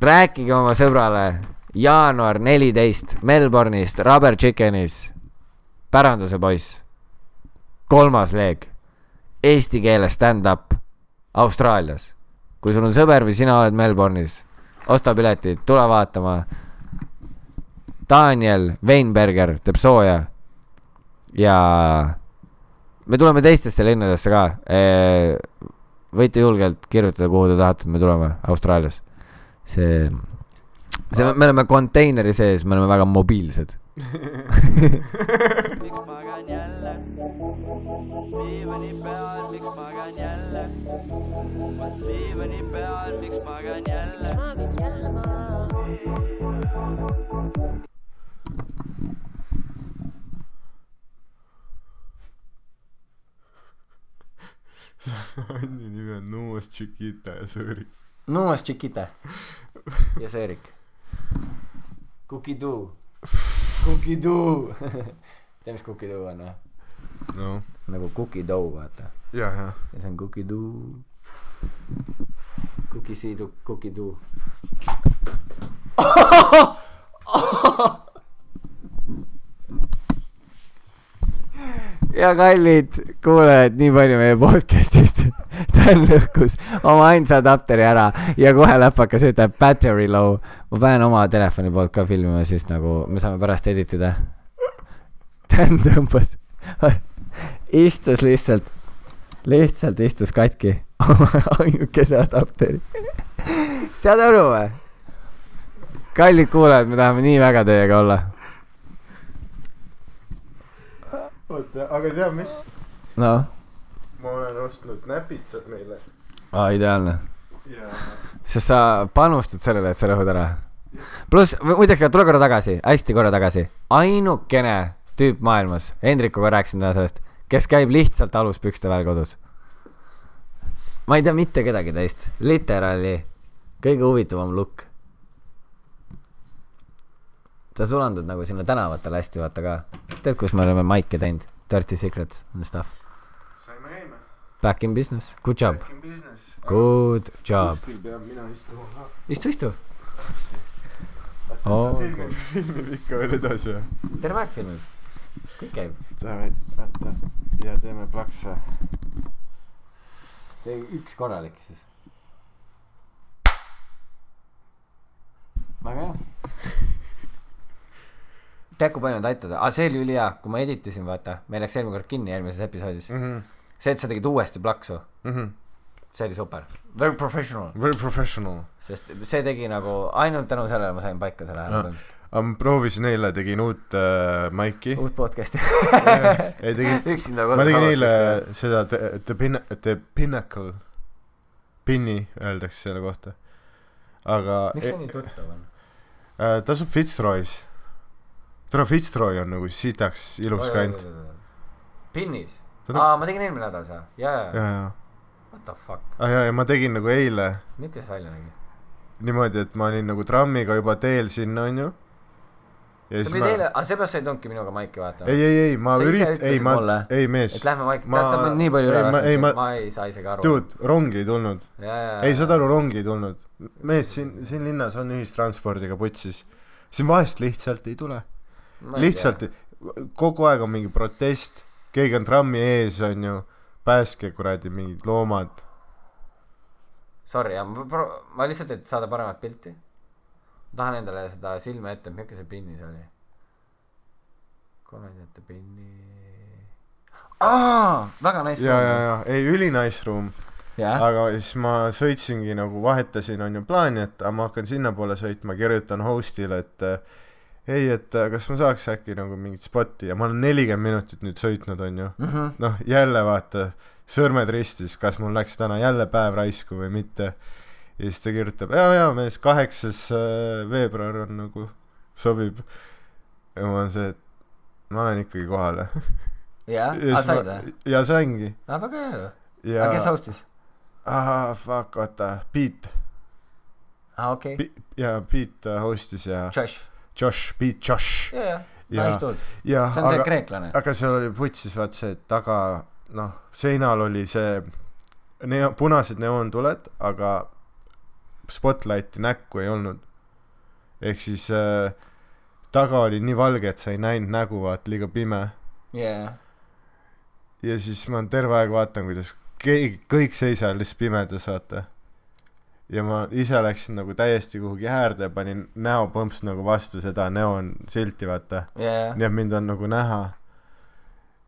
rääkige oma sõbrale jaanuar neliteist Melbourne'ist Rubber Chickenis. päranduse poiss. kolmas leeg. Eesti keeles stand-up Austraalias. kui sul on sõber või sina oled Melbourne'is, osta piletid, tule vaatama. Daniel Weinberger teeb sooja. ja me tuleme teistesse linnadesse ka. võite julgelt kirjutada, kuhu te tahate, me tuleme Austraalias. See see, me oleme konteineri sees, me oleme väga mobiilsed. Miks magan jälle? Diivani peal, miks magan jälle? Diivani peal, miks magan jälle? Andi nimi on Nuus Chiquita ja Sõõrik. Nuas Chiquita. Ja Seerik Kukiduu Kukiduu tead mis Kukiduu on või noh, nagu kukidou vaata ja, ja ja see on Kukiduu Kukisiidu Kukiduu ja kallid kuulajad, nii palju meie podcast'ist. Dan lõhkus oma ainsa adapteri ära ja kohe läpakas ütleb battery low. ma pean oma telefoni poolt ka filmima, siis nagu me saame pärast edit ida. Dan tõmbas, istus lihtsalt, lihtsalt istus katki oma ainukese adapteri. saad aru või? kallid kuulajad, me tahame nii väga teiega olla. oota, aga tead mis? noh, ma olen ostnud näpitsad meile aa ideaalne. ja sest sa panustad sellele, et sa rõhud ära. pluss, muideks, tule korra tagasi, hästi korra tagasi. ainukene tüüp maailmas, Hendrikuga rääkisin täna sellest, kes käib lihtsalt aluspükste peal kodus. ma ei tea mitte kedagi teist, literaali kõige huvitavam look. Sa sulandud nagu sinna tänavatele hästi, vaata ka. tead, kus me oleme maike teinud? Dirty Secrets and stuff. saime käima. Back in business, good job, Back in business. good job. kuskil peab mina istuma ka. istu, istu. Oo, filmib, filmib ikka veel edasi või? terve aeg filmib, kõik käib. Davai, vaata ja teeme plakse. tee üks korralik siis. väga hea. tead, kui palju nad aitavad, aa see oli ülihea, kui ma editasin, vaata, meil läks eelmine kord kinni eelmises episoodis. Mhm, see, et sa tegid uuesti plaksu, see oli super, very professional, Very professional. sest see tegi nagu ainult tänu sellele ma sain paika selle hääle No. ma proovisin eile, tegin uut äh, maiki. uut podcast'i. ei tegin, üksinda ma tegin eile seda The, the Pin-, The Pinnacle, Pinni öeldakse selle kohta. aga miks see nii tuttav on? äh, ta asub Fitzroy's. tere, Fitzroy on nagu sitaks ilus kant. pinnis? Aa, ma tegin eelmine nädal seda, jaa, ja, jaa, ja, what the fuck, ja, ja ma tegin nagu eile milline see välja nägi? niimoodi, et ma olin nagu trammiga juba teel sinna, onju. sa pidid ma, eile, aa seepärast sa ei tulnudki minuga maiki vaatama? ei, ei, ei, ma ürit-, ei, ma ei mees et, lähme maiki, ma- tead, sa oled nii palju üle ei, ma- ma- ei saa isegi aru. dude, rongi ei tulnud. jaa, jaa, ei, saad aru, rongi ei tulnud. mees, siin, siin linnas on ühistranspordiga putsis. siin vahest lihtsalt ei tule. lihtsalt, kogu aeg on mingi protest, keegi on trammi ees, onju, päästke kuradi mingid loomad. Sorry, jah, ma pro-, ma lihtsalt, et saada paremat pilti. tahan endale seda silme ette, milline see pinnis oli. komediate pinni. aa, väga nice. ja, ja, ja, ei üli nice room, jah, aga siis ma sõitsingi nagu vahetasin onju plaani, et ma hakkan sinnapoole sõitma, kirjutan host'ile, et ei, et eh, kas ma saaks äkki nagu mingit spotti ja ma olen nelikümmend minutit nüüd sõitnud onju. Mhm. noh, jälle vaata, sõrmed ristis, kas mul läks täna jälle päev raisku või mitte. ja siis ta kirjutab, jaa, jaa, mees, kaheksas äh, veebruar on nagu, sobib. ja ma olen see, et ma olen ikkagi kohal. jah, aa said või? ja saingi. aa, väga hea ju. aga kes host'is? ahah, fuck, oota, Pete, aa, okei. ja Pete äh, host'is ja Josh. Josh, Pete Josh. ja dude. ja see on see aga, kreeklane. aga seal oli putsis vaat see taga, noh, seinal oli see neo-, punased neoontuled, aga spotlighti näkku ei olnud. ehk siis äh, taga oli nii valge, et sa ei näinud nägu, vaata, liiga pime. jaa, ja siis ma terve aeg vaatan, kuidas keegi, kõik seisavad lihtsalt pimedas, vaata. Ja ma ise läksin nagu täiesti kuhugi äärde ja panin näo põmps nagu vastu seda neoonsilti, vaata. jaa, nii et mind on nagu näha.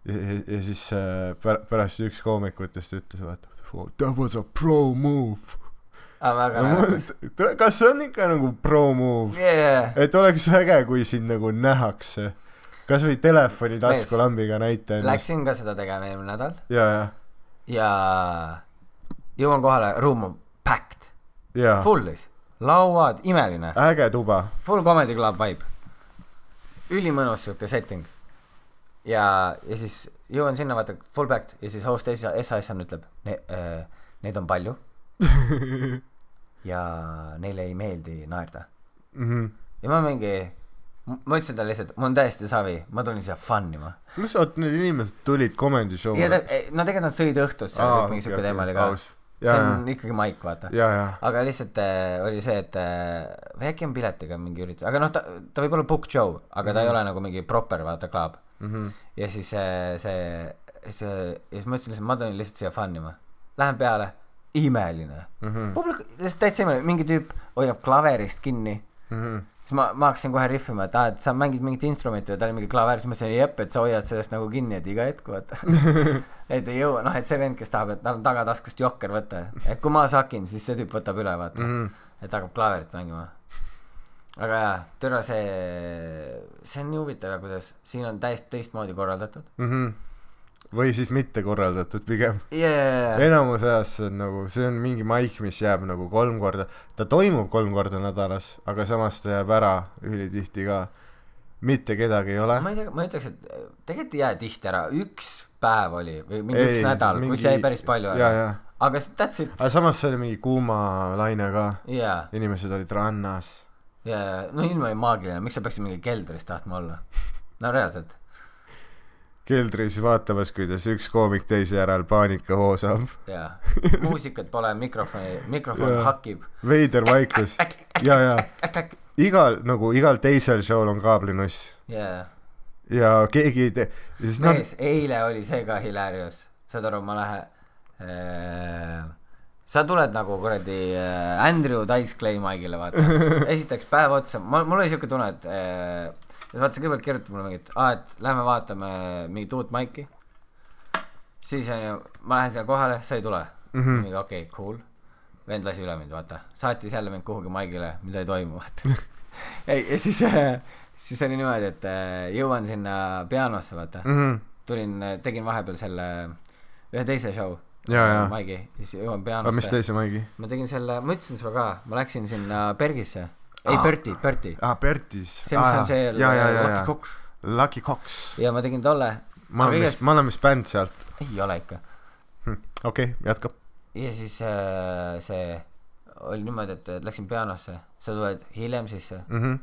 ja, ja, siis äh, pär-, pärast üks koomikutest ütles, vaata, that was a pro move. aga väga naljakas. kas see on ikka nagu pro move? jaa, et oleks äge, kui sind nagu nähakse. kasvõi telefoni taskulambiga näita ennast. läksin ka seda tegema eelmine nädal ja, ja, ja jõuan kohale, ruum on packed, ja, fullis, lauad, imeline, äge tuba. full comedy club vibe. ülimõnus siuke setting. ja, ja siis jõuan sinna, vaata full packed ja siis host SASN ütleb ne,, äh, neid on palju ja neile ei meeldi naerda. Mhm. ja ma mingi, ma ütlesin talle lihtsalt, mul on täiesti savi, ma tulin siia fun ima. mis oot, need inimesed tulid comedy show'le ta, no tegelikult nad sõid õhtust seal mingi siuke teema oli ka. See Ja, on ikkagi maik, vaata. ja, ja, aga lihtsalt äh, oli see, et äh, või äkki on piletiga mingi üritus, aga noh, ta, ta võib olla book show, aga ta ei ole nagu mingi proper, vaata, club. Mhm. ja siis äh, see, see, ja siis ma ütlesin lihtsalt, ma tulin lihtsalt siia fun ima. Lähen peale, imeline. Mhm. publik, lihtsalt täitsa imeline, mingi tüüp hoiab klaverist kinni Mhm. Siis ma, ma hakkasin kohe rihvima, et aa, et sa mängid mingit instrumenti ja tal oli mingi klaver, siis ma ütlesin, jep, et sa hoiad sellest nagu kinni, et iga hetk vaata. et ei jõua, noh, et see vend, kes tahab, et tal on tagataskust jokker võtta, et kui ma sakin, siis see tüüp võtab üle, vaata mm. -hmm. et hakkab klaverit mängima. aga jaa, türa see, see on nii huvitav, kuidas siin on täiesti teistmoodi korraldatud Mhm. Või siis mitte korraldatud pigem. yeah.. enamus ajast see on nagu, see on mingi maik, mis jääb nagu kolm korda, ta toimub kolm korda nädalas, aga samas ta jääb ära ülitihti ka. mitte kedagi ei ole. ma ei tea, ma ütleks, et tegelikult ei jää tihti ära, üks päev oli või mingi ei, üks nädal mingi..., kus jäi päris palju ja, ära. ja, aga s- that's it. aga samas see oli mingi kuumalaine ka, jaa, inimesed olid rannas. jaa, no ilm oli maagiline, miks sa peaksid mingi keldris tahtma olla? no reaalselt. Keldris vaatamas, kuidas üks koomik teise järel paanikahoo saab. jaa, muusikat pole, mikrofoni, mikrofon Jaa. hakib. veider vaikus. ja, ja igal nagu igal teisel show'l on kaablinuss jaa, ja keegi ei tee, siis nad mees, eile oli see ka hilarious, saad aru, ma lähen äh, sa tuled nagu kuradi äh, Andrew Dice Clay Mike'ile vaata, esiteks päev otsa, ma, mul oli siuke tunne, et äh, vaata sa kõigepealt kirjutad mulle mingit, aa et lähme vaatame mingit uut Mike'i. siis onju, ma lähen sinna kohale, sa ei tule mm. Mhm. mingi okei okay,, cool. vend lasi üle mind, vaata, saatis jälle mind kuhugi Mike'ile, mida ei toimu, vaata. ei, ja siis äh,, siis oli niimoodi, et äh, jõuan sinna pianosse, vaata mm. Mhm. tulin, tegin vahepeal selle ühe teise show. Jaa, jaa. Maigi, siis jõuan aga mis pianosse. teise maigi? ma tegin selle, ma ütlesin sulle ka, ma läksin sinna Bergisse, ei Aa. Berti, Berti. aa, Bertis. see, mis on see ja, ja, ja, Lucky Cox Lucky Cox. ja ma tegin tolle, ma olen Aga vist, ma olen vist bänd sealt. ei ole ikka. okei, jätka. ja siis äh, see oli niimoodi, et läksin pianosse, sa tuled hiljem sisse, Mhm.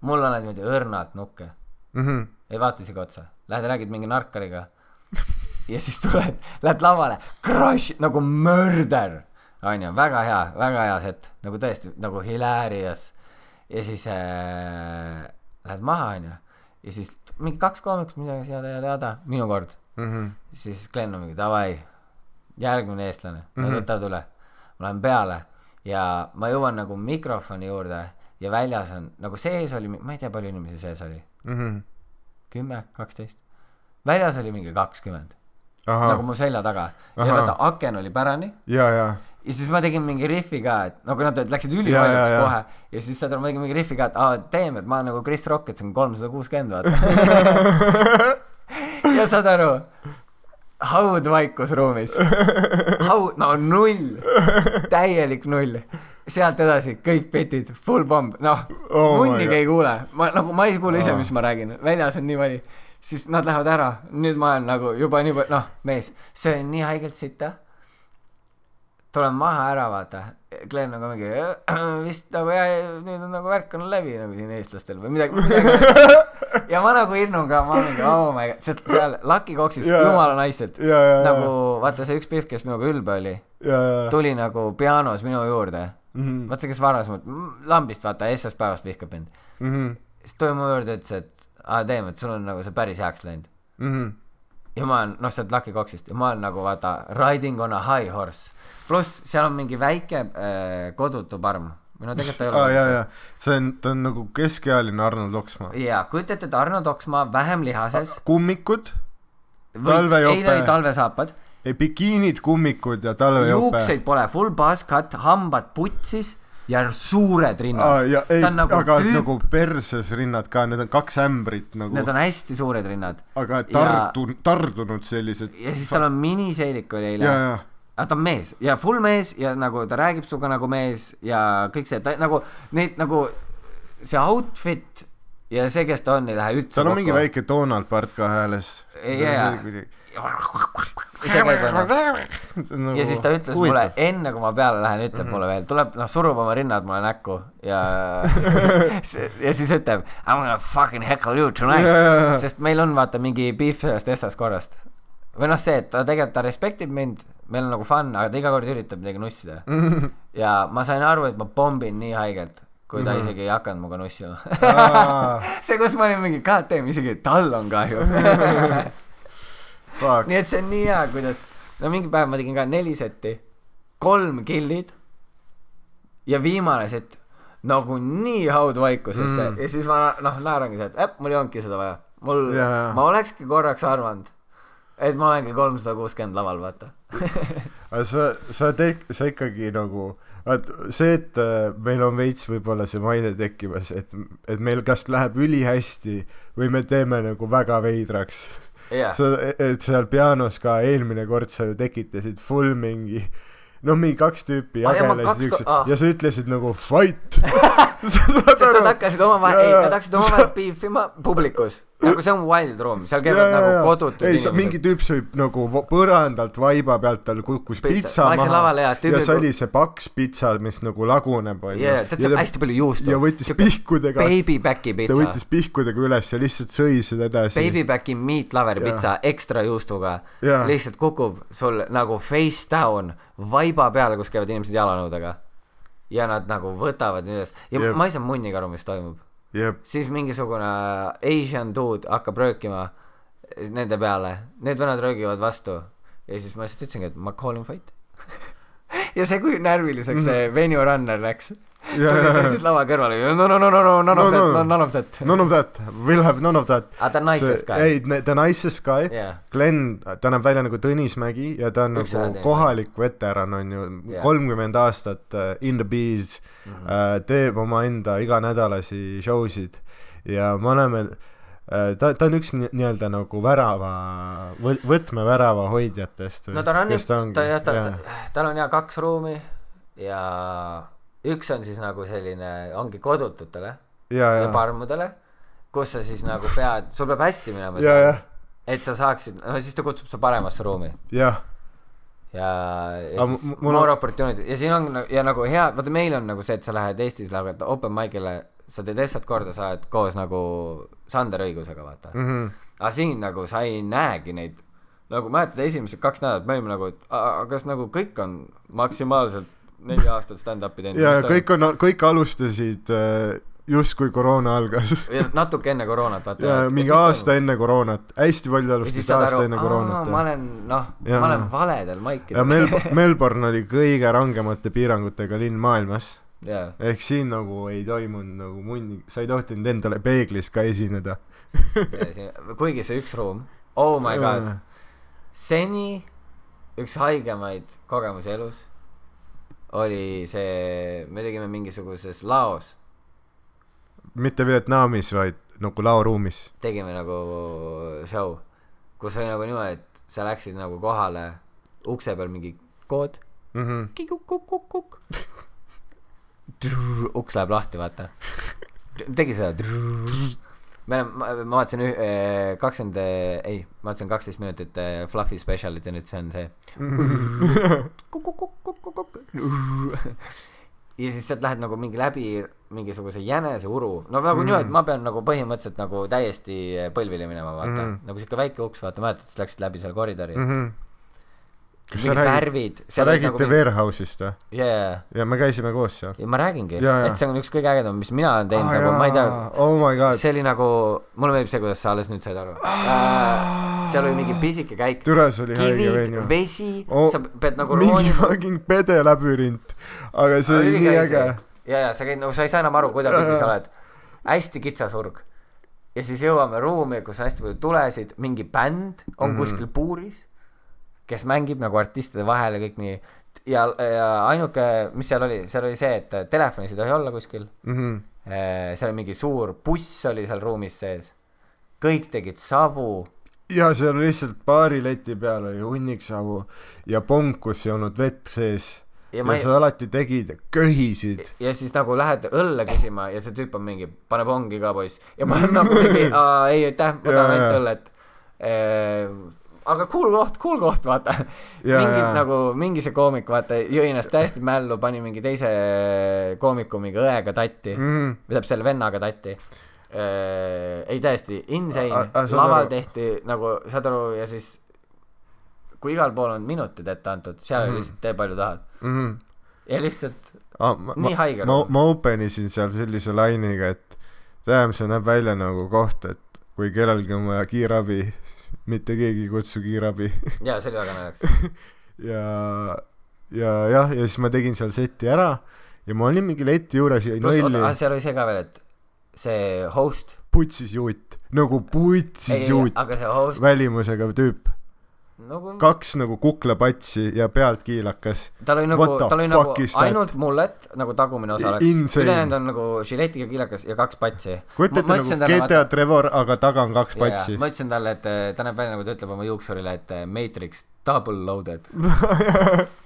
mul on niimoodi õrnalt nukke, Mhm. ei vaata isegi otsa, lähed räägid mingi narkariga ja siis tuled, lähed lavale, crush nagu murder, onju, väga hea, väga hea set, nagu tõesti nagu hilarious ja siis äh, lähed maha, onju, ja siis mingi kaks koomikut, midagi jada, jada, jada, minu kord, Mhm. siis Glen on mingi davai, järgmine eestlane, nad Mhm. võtavad üle, ma lähen peale ja ma jõuan nagu mikrofoni juurde ja väljas on nagu sees oli, ma ei tea, palju inimesi sees oli, Mhm. kümme, kaksteist, väljas oli mingi kakskümmend, nagu mu selja taga. Ja vaata aken oli pärani. Ja, ja, ja siis ma tegin mingi riffi ka, et nagu nad läksid Ja, ja, ülipaljuks ja. kohe. Ja siis saad aru, ma tegin mingi riffi ka, et aa, teeme, et ma olen nagu Chris Rock, et see on kolmsada kuuskümmend vaata. Ja saad aru, haud vaikus ruumis, haud, no null, täielik null, sealt edasi kõik bitid, full bomb, noh Oh munnigi ei kuule, ma nagu ma ei kuule ise, Aa. mis ma räägin, väljas on nii palju, siis nad lähevad ära, nüüd ma olen nagu juba nii palju, noh, mees, söön nii haigelt sitta tulen maha ära, vaata, Glen nagu mingi vist nagu jah, nüüd on nagu värk on läbi nagu siin eestlastel või midagi, midagi. ja ma nagu hirnun ka, ma mingi oh my god, sest seal Lucky Coxis Jaa. jumala naised ja, ja, nagu vaata see üks pihv, kes minuga ülbe oli, tuli nagu pianos minu juurde Mhm. vaata, kes varasemalt, lambist vaata, esmaspäevast vihkab mind. Mhm. siis tuli mu juurde, ütles, et aa, Teem, et sul on nagu see päris heaks läinud. Mhm. Ja ma olen, noh, sealt Lucky Coxist ja ma olen nagu vaata riding on a high horse. pluss seal on mingi väike äh, kodutu parm või no tegelikult ta ei ole aa, jaa, jaa. see on, ta on nagu keskealine Arnold Oksmaa. jaa, kujutate ette Arno Toksmaa vähem lihases. kummikud, talvejope. eile oli talvesaapad, ei bikiinid, kummikud ja talvejope. juukseid pole, full buzz cut, hambad putsis ja suured rinnad. ja ta on nagu aga tüüp- nagu perses rinnad ka, need on kaks ämbrit nagu Need, on hästi suured rinnad aga tardu-, tardunud sellised. ja siis tal on miniseelik oli eile ja, ja, aga ta on mees ja full mees ja nagu ta räägib sinuga nagu mees ja kõik see, ta nagu neid nagu see outfit ja see, kes ta on, ei lähe üldse tal on mingi väike Donald Part ka hääles. Jaa. see onju ja siis ta ütles mulle, enne kui ma peale lähen, ütleb mulle veel, tuleb noh, surub oma rinnad mulle näkku ja ja siis ütleb I m gonna fucking heckle you tonight, sest meil on vaata mingi beef sellest Essast korrast. või noh, see, et ta tegelikult, ta respektib mind, meil on nagu fun, aga ta iga kord üritab midagi nussida. Mhm. ja ma sain aru, et ma pombin nii haigelt, kui ta isegi ei hakanud minuga nussima. see, kus ma olin mingi, god damn, isegi tal on kahju. Nii et see on nii hea, kuidas, no mingi päev ma tegin ka neli setti, kolm killid ja viimane sett nagu nii haudvaikusesse mm. ja siis ma noh naerangi seal, et äpp, mul ei olnudki seda vaja. mul jaa. ma olekski korraks arvanud, et ma olengi kolmsada kuuskümmend laval, vaata. aga sa, sa teed, sa ikkagi nagu, vaat see, et äh, meil on veits võib-olla see maine tekkimas, et, et meil kas läheb ülihästi või me teeme nagu väga veidraks. jah, sa, et seal pianos ka eelmine kord sa ju tekitasid full mingi noh, mingi kaks tüüpi jagelesid üks aa. ja sa ütlesid nagu fight sest nad hakkasid omavahel, ei, nad hakkasid omavahel piifima publikus. Nagu see on wild room, seal käivad nagu kodutud ei, mingi tüüp sõi nagu põrandalt vaiba pealt, tal kukkus Pitsa. pitsa maha ja ja see oli see paks pitsa, mis nagu laguneb onju jaa, tead, seal on hästi palju juustu. ja võttis pihkudega Baby back'i ta pitsa. võttis pihkudega üles ja lihtsalt sõi seda edasi Baby back'i meat lover Jaa. pitsa ekstra juustuga Jaa. lihtsalt kukub sul nagu face down vaiba peale, kus käivad inimesed jalanõudega. ja nad nagu võtavad üles ja Jep. ma ei saanud munnigi aru, mis toimub. Jep siis mingisugune Asian dude hakkab röökima nende peale, need vennad röögivad vastu ja siis ma lihtsalt ütlesingi, et ma call in fight. ja see, kui närviliseks see venue runner läks. Ja seal siis lava kõrvale, no no no no no none No, of that, no. no none of that. none of that we'll have none of that Ah, the nicest guy. ei the nicest guy Jaa. Glen ta näeb välja nagu Tõnis Mägi ja ta on Üks nagu kohalik veteran onju Jaa. kolmkümmend aastat uh, in the bees mm. -hmm. uh, teeb omaenda iganädalasi show sid ja me oleme uh, ta ta on üks nii- nii-öelda nagu värava võ- võtmevärava hoidjatest no ta ranib, ongi? ta jah, ta, ta, tal on ja kaks ruumi ja üks on siis nagu selline, ongi kodututele ja ja parmudele, kus sa siis nagu pead, sul peab hästi minema et sa saaksid, no siis ta kutsub su paremasse ruumi. Jah ja, ja siis mu- mul more on- opportunity. Ja siin on ja nagu hea, vaata meil on nagu see, et sa lähed Eestis lähed open mic'ile, sa teed essat korda, sa oled koos nagu Sander õigusega, vaata. Mm. mm -hmm. aga siin nagu sa ei näegi neid, nagu mäletad, esimesed kaks nädalat me olime nagu, et kas nagu kõik on maksimaalselt neli aastat stand-up'i teinud. ja kõik on kõik alustasid uh, justkui koroona algas. Ja natuke enne koroonat, vaata. ja mingi aasta enne koroonat. Hästi paljud ja alustasid aasta aru enne, koroonat ma olen, noh, Jaa. ma olen valedel maikidel. ja Mel-, Melbourne oli kõige rangemate piirangutega linn maailmas. Jaa, ehk siin nagu ei toimunud nagu munni sa ei tohtinud endale peeglis ka esineda. Kuigi see üks ruum, oh my god, seni üks haigemaid kogemusi elus oli see, me tegime mingisuguses laos, mitte Vietnamis vaid nagu laoruumis tegime nagu show, kus oli nagu niimoodi, et sa läksid nagu kohale, ukse peal mingi kood, mm -hmm. kikuk-kuk-kuk-kuk, uks läheb lahti, vaata. tegi seda. Me oleme, ma, vaatasin eh, kakskümmend, ei, ma vaatasin kaksteist minutit eh, Fluffy special'it ja nüüd see on see. ja siis sealt lähed nagu mingi läbi mingisuguse jäneseuru, no nagu mm. niimoodi, et ma pean nagu põhimõtteliselt nagu täiesti põlvili minema, vaata mm. -hmm. nagu siuke väike uks, vaata, mäletad, sa läksid läbi selle koridori mm -hmm. Kas mingid räägid- värvid. sa räägid The Warehouse'ist või? jaa, ja me käisime koos seal. ja ma räägingi, jaa. et see on üks kõige ägedam, mis mina olen teinud nagu, ma ei tea, oh my god, see oli nagu, mulle meeldib see, kuidas sa alles nüüd said aru äh,. seal oli mingi pisike käik, türa, see oli haige kivid, venju. vesi Oh, sa pead nagu mingi roonima. fucking pedelabürint, aga see oli nii äge. ja, ja sa käid nagu, sa ei saa enam aru, kuidapidi sa oled. hästi kitsas urg. ja siis jõuame ruumi, kus on hästi palju tulesid, mingi bänd on mm. -hmm. kuskil puuris, kes mängib nagu artistide vahel ja kõik nii. ja, ja ainuke, mis seal oli, seal oli see, et telefonis ei tohi olla kuskil. Mhm. seal oli mingi suur buss oli seal ruumis sees. kõik tegid savu ja seal lihtsalt baari leti peal oli hunnik savu ja ponkus ei olnud vett sees. ja ja, ei sa alati tegid köhisid. ja siis nagu lähed õlle küsima ja see tüüp on mingi, paneb ongi ka poiss. ja ma nagu mingi, aa ei aitäh, ma tahan ainult õllet eee,. Aga cool koht, cool koht, vaata. Jaa, mingi jaa. nagu, mingi see koomik, vaata, jõi ennast täiesti mällu, pani mingi teise koomiku mingi õega tatti mm., või tähendab selle vennaga tatti. ei täiesti insane laval tehti nagu, saad aru, ja siis kui igal pool on minutid ette antud, seal mm. lihtsalt tee palju tahad. Mm -hmm. ja lihtsalt ah, ma, Nii haige ma, ma open isin seal sellise lainiga, et tähendab, see näeb välja nagu koht, et kui kellelgi on vaja kiirabi, mitte keegi ei kutsu kiirabi. Jaa, see oli väga naljakas. ja, ja jah, ja siis ma tegin seal seti ära ja ma olin mingi leti juures ja pluss, oota, nalli, seal oli see ka veel, et see host, putsis juut, nagu putsis juut, välimusega tüüp, nagu kaks nagu kuklapatsi ja pealt kiilakas. tal oli nagu tal oli nagu ainult mullet nagu tagumine osa oleks, Insane. ülejäänud on nagu žiletiga kiilakas ja kaks patsi. kujuta ette nagu GTA Trevor, aga taga on kaks Yeah, patsi. ma ütlesin talle, et eh, ta näeb välja nagu ta ütleb oma juuksurile, et eh, Matrix double loaded.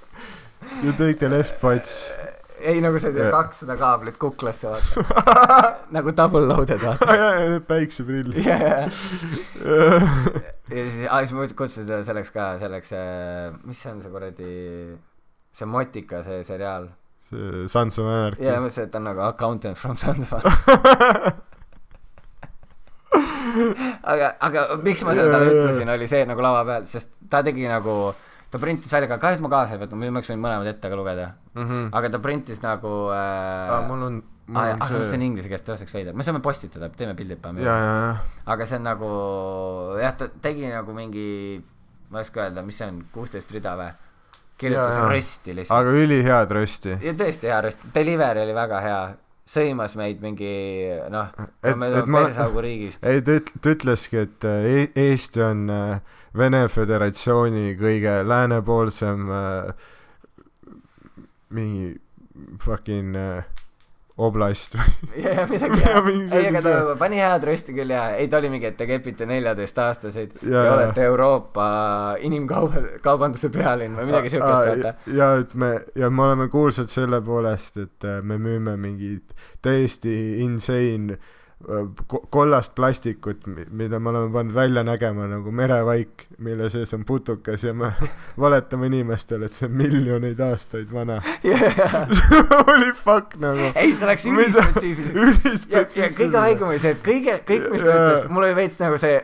You take the left pats. Ei nagu see Jah. kakssada kaablit kuklasse vaata nagu double loaded vaata. ja need päikseprillid. ja, ja, ja siis, aa siis ma kutsusin teda selleks ka, selleks, mis see on see kuradi, see Motika, see seriaal. Sons of Anarchy ja. ma mõtlesin, et ta on nagu accountant from Sandoval. aga, aga miks ma seda talle ütlesin, oli see nagu lava peal, sest ta tegi nagu, ta printis välja ka, kahjuks ma kaasa ei võtnud, muidu ma oleks võinud mõlemad ette ka lugeda. Mhm. aga ta printis nagu äh, aa, mul on, mul on ah, see on see. inglise keeles, tõesti veider, me saame postitada, teeme pildid paneme. aga see on nagu jah, ta tegi nagu mingi, ma ei oska öelda, mis see on, kuusteist rida või? kirjutas rösti lihtsalt. aga ülihead rösti. ja tõesti hea röst, delivery oli väga hea, sõimas meid mingi noh, me oleme persaugu riigist. ei, ta üt-, ta ütleski, et äh, E- Eesti on äh, Vene Föderatsiooni kõige läänepoolsem äh, mingi fucking oblast või? Ja, ja midagi hea ei, aga ta pani head rösti küll ja ei, ta oli mingi, et te kepite neljateistaastaseid ja, ja olete Euroopa inimkauba, kaubanduse pealinn või midagi siukest, vaata. ja et me ja me oleme kuulsad selle poolest, et äh, me müüme mingit täiesti insane kollast plastikut, mida me oleme pannud välja nägema nagu merevaik, mille sees on putukas ja me valetame inimestele, et see on miljoneid aastaid vana. Holy fuck nagu. ei, ta läks Mida? ülispetsiifiliseks. ja, kõige haigem oli see, et kõige, kõik, mis ta Jaa. ütles, mul oli veits nagu see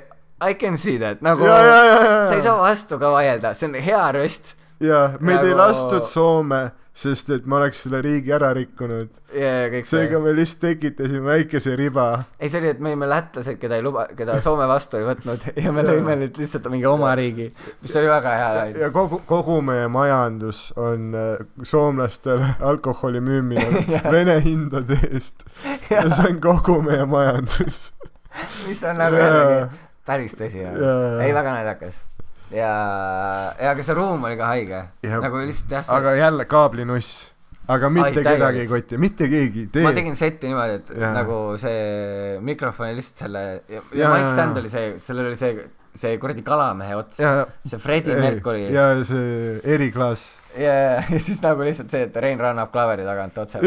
I can see that, nagu ja, ja, ja, ja, sa ei saa vastu ka vaielda, see on hea röst. ja meid ei Nagu- lastud Soome, sest et me oleks selle riigi ära rikkunud. ja, ja kõik seega see. me lihtsalt tekitasime väikese riba. ei, see oli, et me olime lätlased, keda ei luba, keda Soome vastu ei võtnud ja me lõime nüüd lihtsalt mingi oma riigi, mis oli väga hea. ja kogu, kogu meie majandus on äh, soomlastele alkoholi müümine Vene hindade eest. ja see on kogu meie majandus. mis on nagu jällegi päris tõsi. Ei, väga naljakas. ja, ja aga see ruum oli ka haige. Nagu lihtsalt jah, see aga jälle kaablinuss. aga mitte Ai, kedagi ei koti, mitte keegi ei tee ma. tegin seti niimoodi, et Jaa. nagu see mikrofon oli lihtsalt selle ja, ja Jaa, mic stand oli see, sellel oli see, see kuradi kalamehe ots. ja, see Freddie Mercury ja, ja see eriklaas. ja, ja siis nagu lihtsalt see, et Rein Rannap klaveri tagant otse.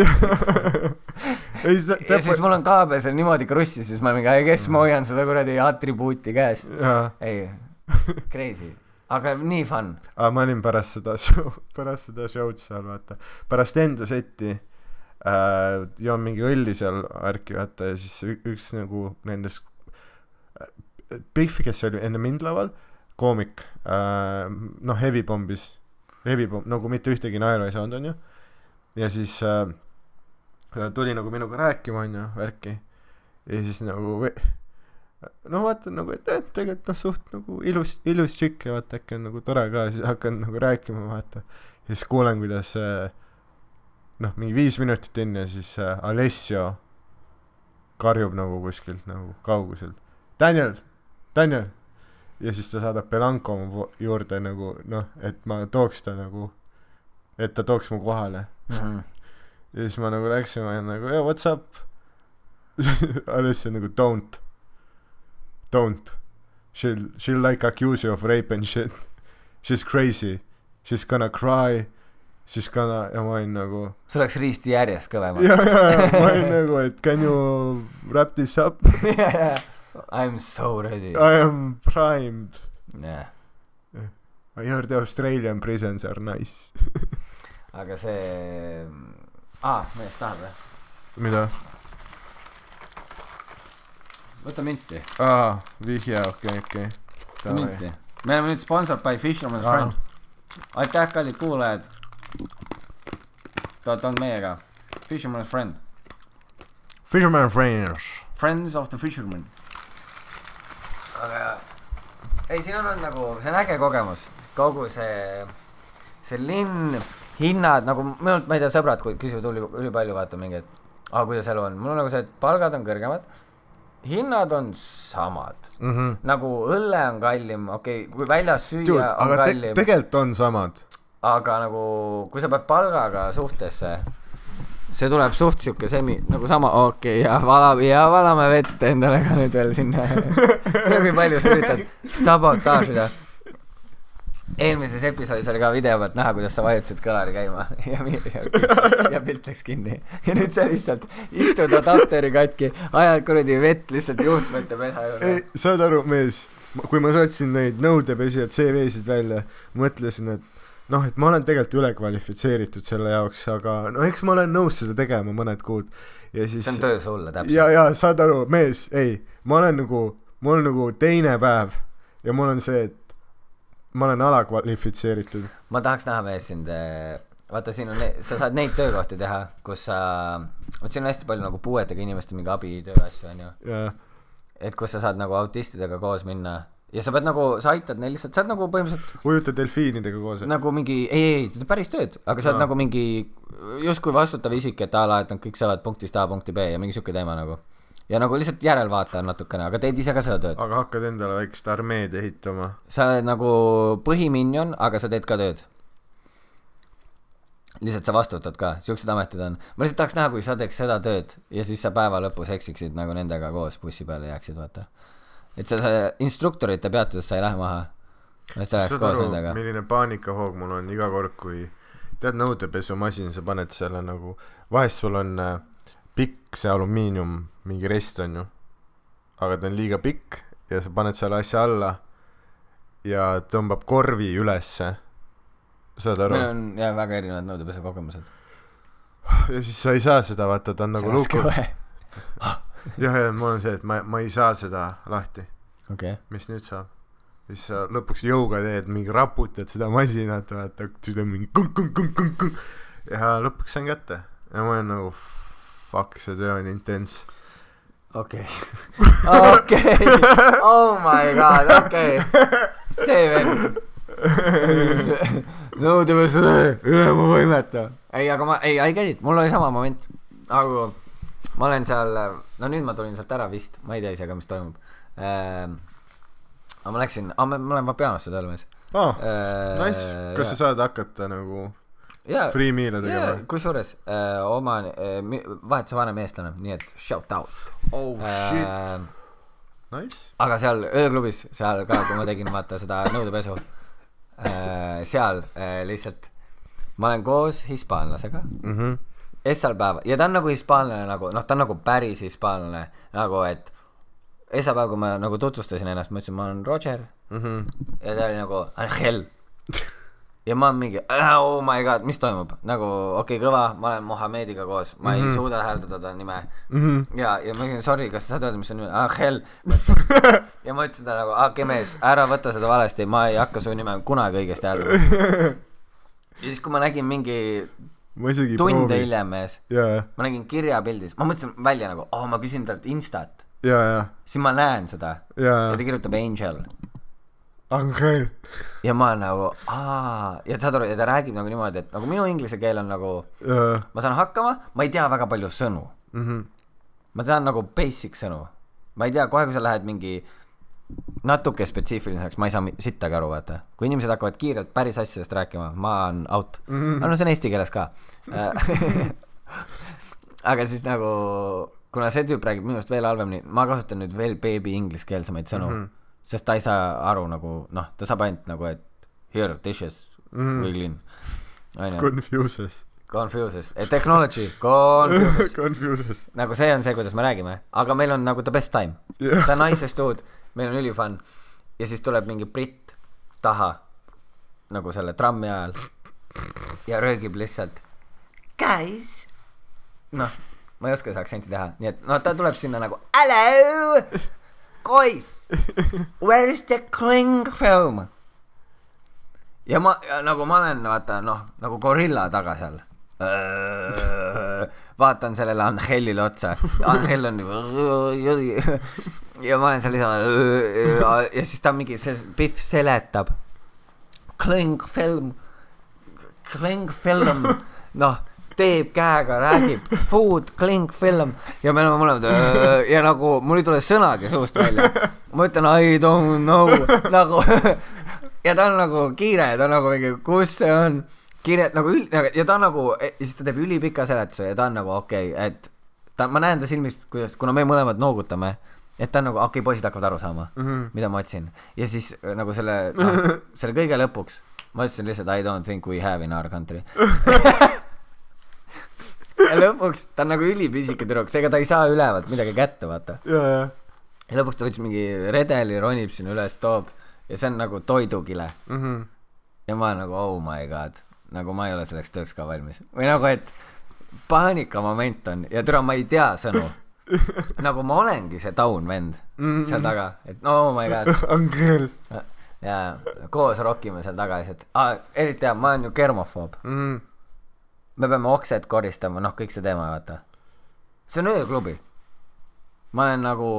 ei, see ja siis mul on kaabel seal niimoodi krussi, siis ma mingi, kes ma hoian seda kuradi atribuuti käes. ei, crazy, aga nii fun. aga ma olin pärast seda show, pärast seda show'd seal vaata, pärast enda setti äh, joon mingi õlli seal värki vaata ja siis üks nagu nendest äh, Pihv, kes oli enne mind laval, koomik äh,, noh, Heavy Bombis hebipomm, nagu mitte ühtegi naeru ei saanud, onju. ja siis äh, tuli nagu minuga rääkima, onju, värki. ja siis nagu no vaatan nagu, et eh, tegelikult noh, suht nagu ilus, ilus tšikk ja vaata äkki on nagu tore ka, siis hakkan nagu rääkima, vaata. ja siis kuulen, kuidas äh, noh, mingi viis minutit enne siis äh, Alessio karjub nagu kuskilt nagu kauguselt. Daniel, Daniel. ja siis ta saadab Belanco mu juurde nagu noh, et ma tooks ta nagu, et ta tooks mu kohale. Mhm. ja siis ma nagu läksin, ma olin nagu, what's up. Alessio nagu don't, don't. She'll, she'll like accuse you of rape and shit. She's crazy. She's gonna cry. She's gonna ja ma olin nagu sul läks riist järjest kõvemaks. ja, ja, ja ma olin nagu, et can you wrap this up? I m so ready. I am primed. jah, I heard the Australian prisons are nice. aga see, aa, mees tahab või? mida? Võta minti, aa, vihje, okei, okei. minti. me oleme nüüd sponsored by Fisherman's Aa. Friend. aitäh, kallid kuulajad. Te olete olnud meiega. Fisherman's Friend, Fisherman Friends. Friends of the Fisherman. aga ei, siin on olnud nagu, see on äge kogemus, kogu see, see linn, hinnad nagu minult, ma ei tea, sõbrad kui küsivad üli, ülipalju vaata mingi, et aa, kuidas elu on, mul on nagu see, et palgad on kõrgemad, hinnad on samad, Mhm. nagu õlle on kallim, okei okay,, kui väljas Dude, süüa on aga te- kallim, tegelikult on samad. aga nagu kui sa pead palgaga suhtesse, see tuleb suht siuke semi nagu sama, okei okay, ja valame ja valame vett endale ka nüüd veel sinna. kui palju sa üritad sabotaažida. Eelmises episoodis oli ka video pealt näha, kuidas sa vajutasid kõlari käima ja, ja, ja pilt läks kinni. ja nüüd sa lihtsalt istud adapteri katki, ajad kuradi vett lihtsalt juhtmete pesa juurde saad aru, mees, kui ma saatsin neid nõudepesijad CV-sid välja, mõtlesin, et noh, et ma olen tegelikult ülekvalifitseeritud selle jaoks, aga no eks ma olen nõus seda tegema mõned kuud ja siis see on töö sulle ja, täpselt. ja saad aru, mees, ei, ma olen nagu, mul on nagu teine päev ja mul on see, et ma olen alakvalifitseeritud. ma tahaks näha mees sind, vaata siin on, sa saad neid töökohti teha, kus sa, vot siin on hästi palju nagu puuetega inimeste mingi abitöö asju onju, ja, et kus sa saad nagu autistidega koos minna ja sa pead nagu, sa aitad neil lihtsalt, sa oled nagu põhimõtteliselt ujuta delfiinidega koos. nagu mingi, ei, ei, teed päris tööd, aga sa oled nagu mingi justkui vastutav isik, et a la, et nad kõik saavad punktist A punkti B ja mingi siuke teema nagu. Ja nagu lihtsalt järelvaataja natukene, aga teed ise ka seda tööd. aga hakkad endale väikest armeed ehitama. sa oled nagu põhiminjon, aga sa teed ka tööd. lihtsalt sa vastutad ka, siuksed ametid on. ma lihtsalt tahaks näha, kui sa teeks seda tööd ja siis sa päeva lõpus eksiksid nagu nendega koos bussi peale jääksid, vaata. et sa, sa instruktorite peatuses sa ei lähe maha. saad aru, milline paanikahoog mul on iga kord, kui tead nõudepesumasin, sa paned selle nagu, vahest sul on äh, pikk see alumiinium mingi rest on ju, aga ta on liiga pikk ja sa paned selle asja alla ja tõmbab korvi ülesse, saad aru meil? on jah väga erinevad nõudepesu kogemused. ja siis sa ei saa seda, vaata ta on nagu luku, okei jah, ja mul on see, et ma, ma ei saa seda lahti, okay., mis nüüd saab? siis sa lõpuks jõuga teed mingi raputad seda masinat, vaata, siis on mingi kunk-kunk-kunk-kunk ja lõpuks sain kätte ja ma olen nagu fuck, see töö on intens. okei, okei, oh my god, okei, see vend. nõudepesu töö, üle mu võimete. ei, aga ma, ei, I get it, mul oli sama moment. aga ma olen seal, no nüüd ma tulin sealt ära vist, ma ei tea ise ka, mis toimub ehm,. aga ma läksin, ma olen pianosse tööl mees aa, ehm, nice, kas sa saad hakata nagu jaa, free meal'e tegema. Kusjuures äh, oma äh,, vahetuse vanem eestlane, nii et shout out. Oh shit, äh,. nice. aga seal ööklubis, seal ka, kui ma tegin vaata seda nõudepesu äh,, seal äh, lihtsalt ma olen koos hispaanlasega, mhmh, esmaspäev ja ta on nagu hispaanlane nagu noh, ta on nagu päris hispaanlane nagu, et esmaspäev, kui ma nagu tutvustasin ennast, ma ütlesin, ma olen Roger. Mhmh, ja ta oli nagu Angel. Ja ma olen mingi oh my god, mis toimub, nagu okei okay,, kõva, ma olen Mohammediga koos, ma ei mm Mhm. -hmm. suuda hääldada ta nime. Mhmh, ja, ja ma ütlesin sorry, kas sa saad öelda, mis su nimi on, Angel. ja ma ütlesin talle nagu, aa, mees, ära võta seda valesti, ma ei hakka su nime kunagi õigesti hääldama. ja siis, kui ma nägin mingi ma isegi ei tunde hiljem mees, jaa, ma nägin kirjapildis, ma mõtlesin välja nagu, oh ma küsin talt instat, jaa, jaa, siis ma näen seda. Jaa. Ja, ta kirjutab Angel Angel. ja ma olen nagu aa ja saad aru, ja ta räägib nagu niimoodi, et nagu minu inglise keel on nagu, jaa, ma saan hakkama, ma ei tea väga palju sõnu, mhm, ma tean nagu basic sõnu, ma ei tea, kohe kui sa lähed mingi natuke spetsiifiliseks, ma ei saa sittagi aru, vaata. kui inimesed hakkavad kiirelt päris asjadest rääkima, ma olen out mm. -hmm. no see on eesti keeles ka. aga siis nagu, kuna see tüüp räägib minust veel halvemini, ma kasutan nüüd veel beebi ingliskeelsemaid sõnu mm, -hmm. Sest ta ei saa aru nagu noh, ta saab ainult nagu, et here dishes mm onju. Confuses. Confuses, technology, confuses. Confuses. nagu see on see, kuidas me räägime, aga meil on nagu the best time. Jah. ta on nicest dude, meil on ülifun. Ja siis tuleb mingi britt taha nagu selle trammi ajal ja röögib lihtsalt guys! Noh, ma ei oska seda aktsenti teha, nii et no ta tuleb sinna nagu hello guys where is the cling film? Ja ma nagu ma olen vaata noh nagu gorilla taga seal. Vaatan sellele Angelile otsa. Angel on ja ma olen seal lihtsalt ja siis ta mingi see Pihv seletab. Cling film cling film noh teeb käega räägib food cling film. Ja me oleme mõlemad ja nagu mul ei tule sõnagi suust välja. Ma ütlen I don't know. Nagu ja ta on nagu kiire ta on nagu mingi kus see on? Kiire nagu üld- ja ta on nagu ja siis ta teeb ülipika seletuse ja ta on nagu okei okay, et ta ma näen ta silmist kuidas kuna me mõlemad noogutame et ta on nagu okei okay, poisid hakkavad aru saama mm -hmm. mida ma otsin. Ja siis äh, nagu selle noh selle kõige lõpuks ma ütlesin lihtsalt I don't think we have in our country ja lõpuks ta on nagu ülipisike tüdruk seega ta ei saa ülevalt midagi kätte vaata. Ja lõpuks ta võttis mingi redeli ronib sinna üles toob. Ja see on nagu toidukile. Mhm. ja ma nagu oh my god nagu ma ei ole selleks tööks ka valmis. Või nagu et paanikamoment on. Ja türa ma ei tea sõnu. Nagu ma olengi see taun vend seal taga et no oh my god. Angel. ja koos rokime seal taga lihtsalt. Ah, eriti hea ma olen ju germofoob. Mhm. Me peame oksed koristama noh kõik see teema vaata. See on ööklubi. Ma olen nagu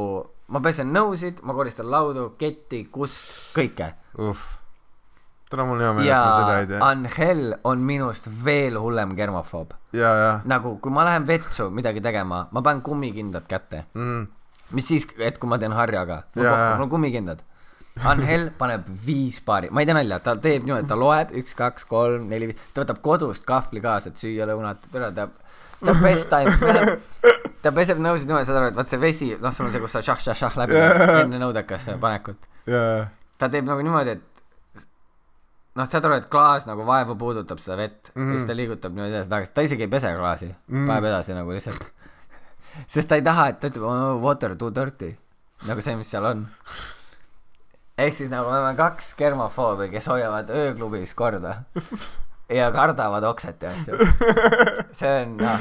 ma pesen nõusid ma koristan laudu ketti kust kõike. Uff. täna mul on hea meel, et ma seda ei tea. Angel on minust veel hullem germofoob nagu kui ma lähen vetsu midagi tegema ma panen kummikindad kätte. Mhm. mis siis et kui ma teen harjaga? Mul on kummikindad Angel paneb viis paari ma ei tee nalja ta teeb niimoodi ta loeb üks kaks kolm neli viis ta võtab kodust kahvli kaasa et süüa lõunat ta ta best time ta peseb nõusid niimoodi saad aru et vaat see vesi noh sul on see kus sa šah-šah-šah läbi Jaa. enne nõudekasse panekut jaa, ta teeb nagu niimoodi et noh saad aru et klaas nagu vaevu puudutab seda vett mm. Mhm. ja siis ta liigutab niimoodi edasi-tagasi ta isegi ei pese klaasi mm. Mhm. paneb edasi nagu lihtsalt sest ta ei taha et ta ütleb oh, water too dirty nagu see mis seal on ehk siis nagu me oleme kaks germofoobi kes hoiavad ööklubis korda ja kardavad okset ja asju. See on noh.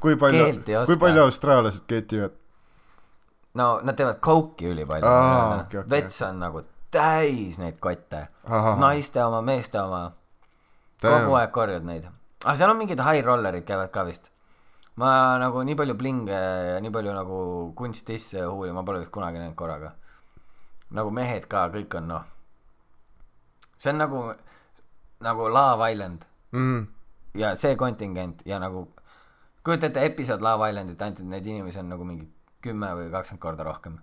Kui palju kui palju austraallased ketivad? no nad teevad kouki ülipalju. Aa, okei, okei, vets on nagu täis neid kotte. Naiste oma meeste oma. Kogu aeg korjad neid. Aga seal on mingid high rollerid käivad ka vist ma nagu nii palju blinge ja nii palju nagu kunstisse huuli ma pole vist kunagi näinud korraga nagu mehed ka kõik on noh see on nagu nagu Love Island mm.. ja see kontingent ja nagu kujuta ette episood Love Islandit ainult et neid inimesi on nagu mingi kümme või kakskümmend korda rohkem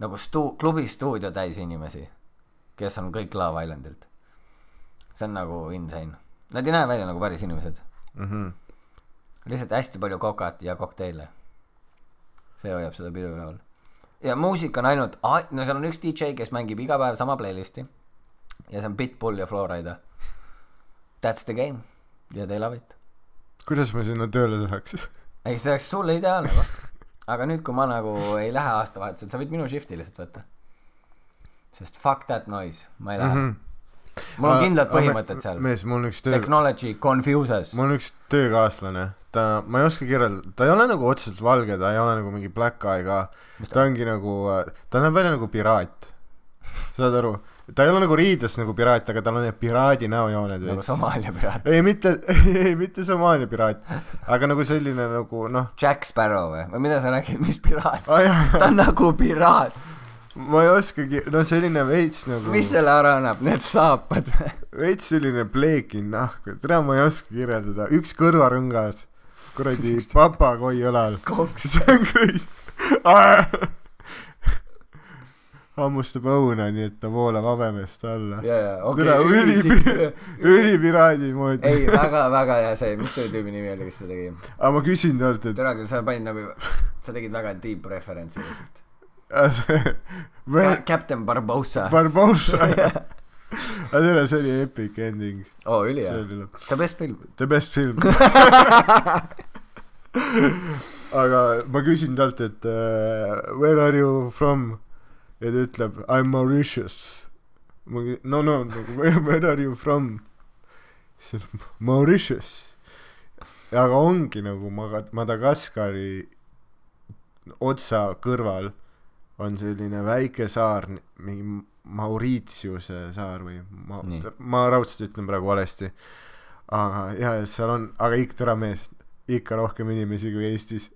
nagu stu- klubi stuudio täis inimesi kes on kõik Love Islandilt see on nagu insane nad ei näe välja nagu päris inimesed Mm -hmm. Lihtsalt hästi palju kokat ja kokteile. See hoiab seda pidu üleval. Ja muusika on ainult no seal on üks DJ kes mängib iga päev sama playlisti. Ja see on Pitbull ja Florida that's the game. Ja they love it. Kuidas ma sinna tööle saaks? ei see oleks sulle ideaalne koht aga nüüd kui ma nagu ei lähe aastavahetusel sa võid minu shift'i lihtsalt võtta. Sest fuck that noise. Ma ei lähe. Mm. -hmm. Mul on kindlad põhimõtted seal. mees, mul on üks töö, technology confuses. mul on üks töökaaslane, ta, ma ei oska kirjeldada, ta ei ole nagu otseselt valge, ta ei ole nagu mingi black eye ka, ta ongi nagu, ta näeb välja nagu piraat. saad aru, ta ei ole nagu riides nagu piraat, aga tal on need piraadi näojooned nagu veits. Somaalia piraat. ei, mitte, ei, mitte Somaalia piraat, aga nagu selline nagu noh, Jack Sparrow või, või mida sa räägid, mis piraat? aa jaa, ta on nagu piraat, ma ei oskagi, no selline veits nagu, mis selle ära annab, need saapad või? veits selline pleekin nahk, tere, ma ei oska kirjeldada, üks kõrvarõngas, kuradi papagoi koks. see on crazy. hammustab õuna, nii et ta voolab habemest alla. tere, üli, ülipiraadi moodi. ei, väga, väga hea see, mis selle tüübi nimi oli, kes seda tegi? aga ma küsin talt, et tere küll, sa panid nagu, sa tegid väga deep reference'i lihtsalt. Captain Barbossa. Barbossa. aga tere, see oli epic ending. oo, ülihea. The best film. The best film. aga ma küsin talt, et uh, where are you from ja ta ütleb I m Mauritius. ma kü-, no no nagu where, where are you from? siis ta ütleb Mauritius. aga ongi nagu Maga-, Madagaskari otsa kõrval on selline väike saar, mingi Mauritiuse saar või ma ma raudselt ütlen praegu valesti. aga ja, ja seal on, aga ikka tore mees, ikka rohkem inimesi kui Eestis.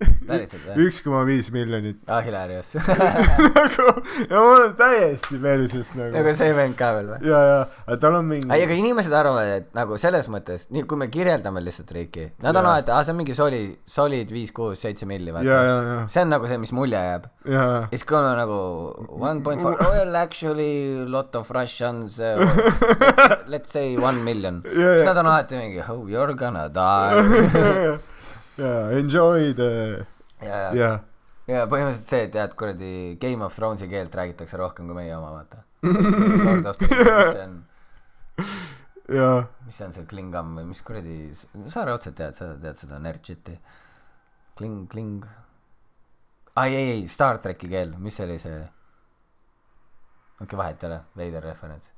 üks koma viis miljonit. aa, hilarious. nagu, ja mul on täiesti perses nagu nagu. see vend ka veel või? ja, ja, aga tal on mingi. ei, aga inimesed arvavad, et nagu selles mõttes, nii kui me kirjeldame lihtsalt riiki, nad on Jaa. alati, aa, see on mingi soli, solid viis, kuus, seitse milli, ja, vaata. ja, ja, see on nagu see, mis mulje jääb. ja, ja siis kui on nagu one point four, well actually lot of Russians uh,, let's say one million. Ja, siis ja. nad on alati mingi oh you are gonna die. ja, ja enjoy the, ja, ja, ja, ja põhimõtteliselt see, et tead kuradi Game of Thronesi keelt räägitakse rohkem kui meie oma, vaata. Mis see on, ja, mis see on see Klingam või mis kuradi, sa raudselt tead, sa tead seda nerd shit'i. Kling, Kling. ai, ei, ei, Star tracki keel, mis oli see? okei okay,, vahet ei ole, veider referents.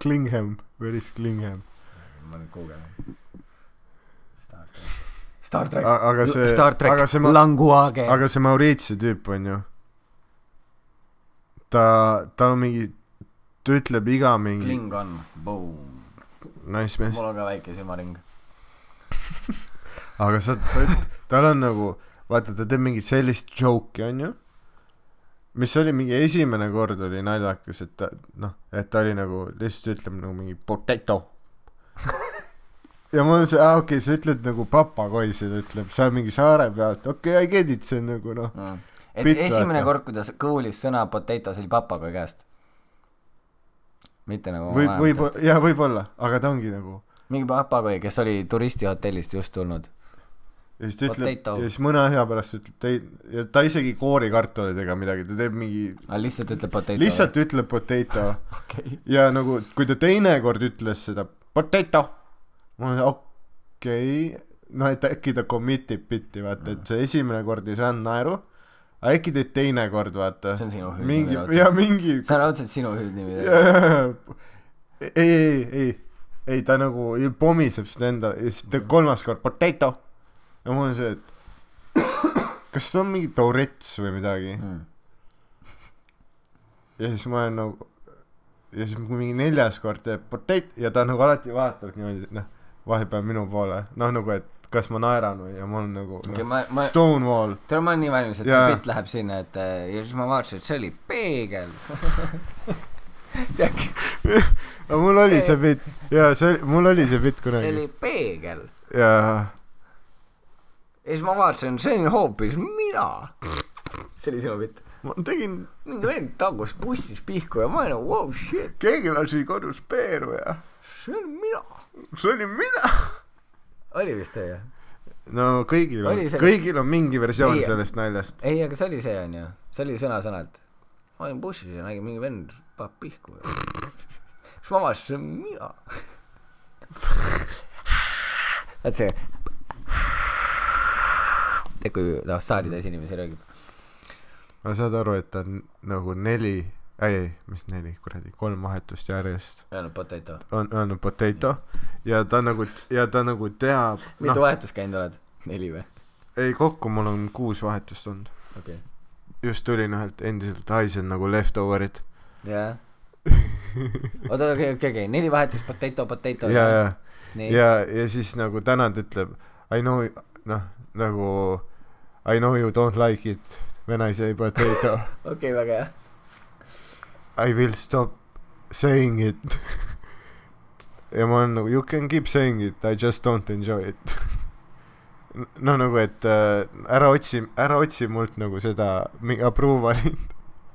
Klingham, where is Klingham? ma nüüd guugeldan. Star track. aga see, Star track aga see, ma-, Language. aga see Mauritiuse tüüp on ju, ta, tal on mingi, ta ütleb iga mingi, Klingon, boom. nice mees, mul on ka väike silmaring. aga sa, tal on nagu, vaata, ta teeb mingit sellist joke'i, onju, mis oli mingi esimene kord oli naljakas, et ta, noh, et ta oli nagu, lihtsalt ütleb nagu mingi potato. ja on see, aa okei okay,, sa ütled nagu papagoi, seda ütleb seal mingi saare pealt, okei okay,, I get it, see on nagu noh, Mm. et Bitt, esimene vaata. kord, kui ta kuulis sõna potato, see oli papagoi käest. mitte nagu võib, võib, jaa, võib-olla, aga ta ongi nagu mingi papagoi, kes oli turistihotellist just tulnud. ja siis ta ütleb ja siis mõne asja pärast ütleb ta ei ja ta isegi ei koori kartuleid ega midagi ta teeb mingi aga lihtsalt ütleb potato. lihtsalt ütleb potato okei. ja nagu kui ta teinekord ütles seda potato ma olen okei okay. noh et äkki ta commit ib bitti vaata et see esimene kord ei saanud naeru aga äkki teeb teine kord vaata See on sinu hüüdnimi mingi raudselt. ja mingi see on raudselt sinu hüüdnimi. ei ei ei ei ta nagu pomiseb seda enda ja siis ta kolmas kord potato ja mul on see et kas ta on mingi Tourette's või midagi Mm. ja siis ma olen nagu ja siis kui mingi neljas kord teeb potato ja ta nagu alati vaatab niimoodi noh vahepeal minu poole noh nagu et kas ma naeran või ja mul on nagu okei, noh, ma, ma, Stonewall tead, ma olen nii valmis, et Jaa. see bitt läheb sinna, et äh, ja siis ma vaatasin, et see oli peegel. tead, aga mul oli see bitt ja see mul oli see bitt see oli kunagi peegel. ja ja siis ma vaatasin, see on hoopis mina. see oli sinu bitt. ma tegin mingi vend tagus bussis pihku ja ma olin nagu wow shit, keegi lasi kodus peeru ja see on mina. See olin mina oli vist see jah? no kõigil on sellest- kõigil on mingi versioon Ei. sellest naljast. ei, aga see oli see onju, see oli sõna-sõnalt. ma olin bussis ja nägin mingi vend paneb pihku siis ma avastasin, see on mina. vaat see. tead, kui noh, saalitäis inimesi räägib. aga saad aru, et ta on nagu neli, ei, ei, mis neli, kuradi, kolm vahetust järjest öelnud potato. on öelnud potato ja ta nagu, ja ta nagu teab, mitu noh, vahetust käinud oled? neli või? ei kokku mul on kuus vahetust olnud. okei just tulin ühelt endiselt haisen nagu leftover'id. okay.. jah. oota, okei, okei, okei, neli vahetust, potato, potato. ja, ja, nii, ja, ja siis nagu Tänad ütleb I know, noh, nagu I know you don't like it when I say potato. okei, väga hea. I will stop saying it. ja ma olen nagu you can keep saying it, I just don't enjoy it. no nagu, et äh, ära otsi, ära otsi mult nagu seda approval'it.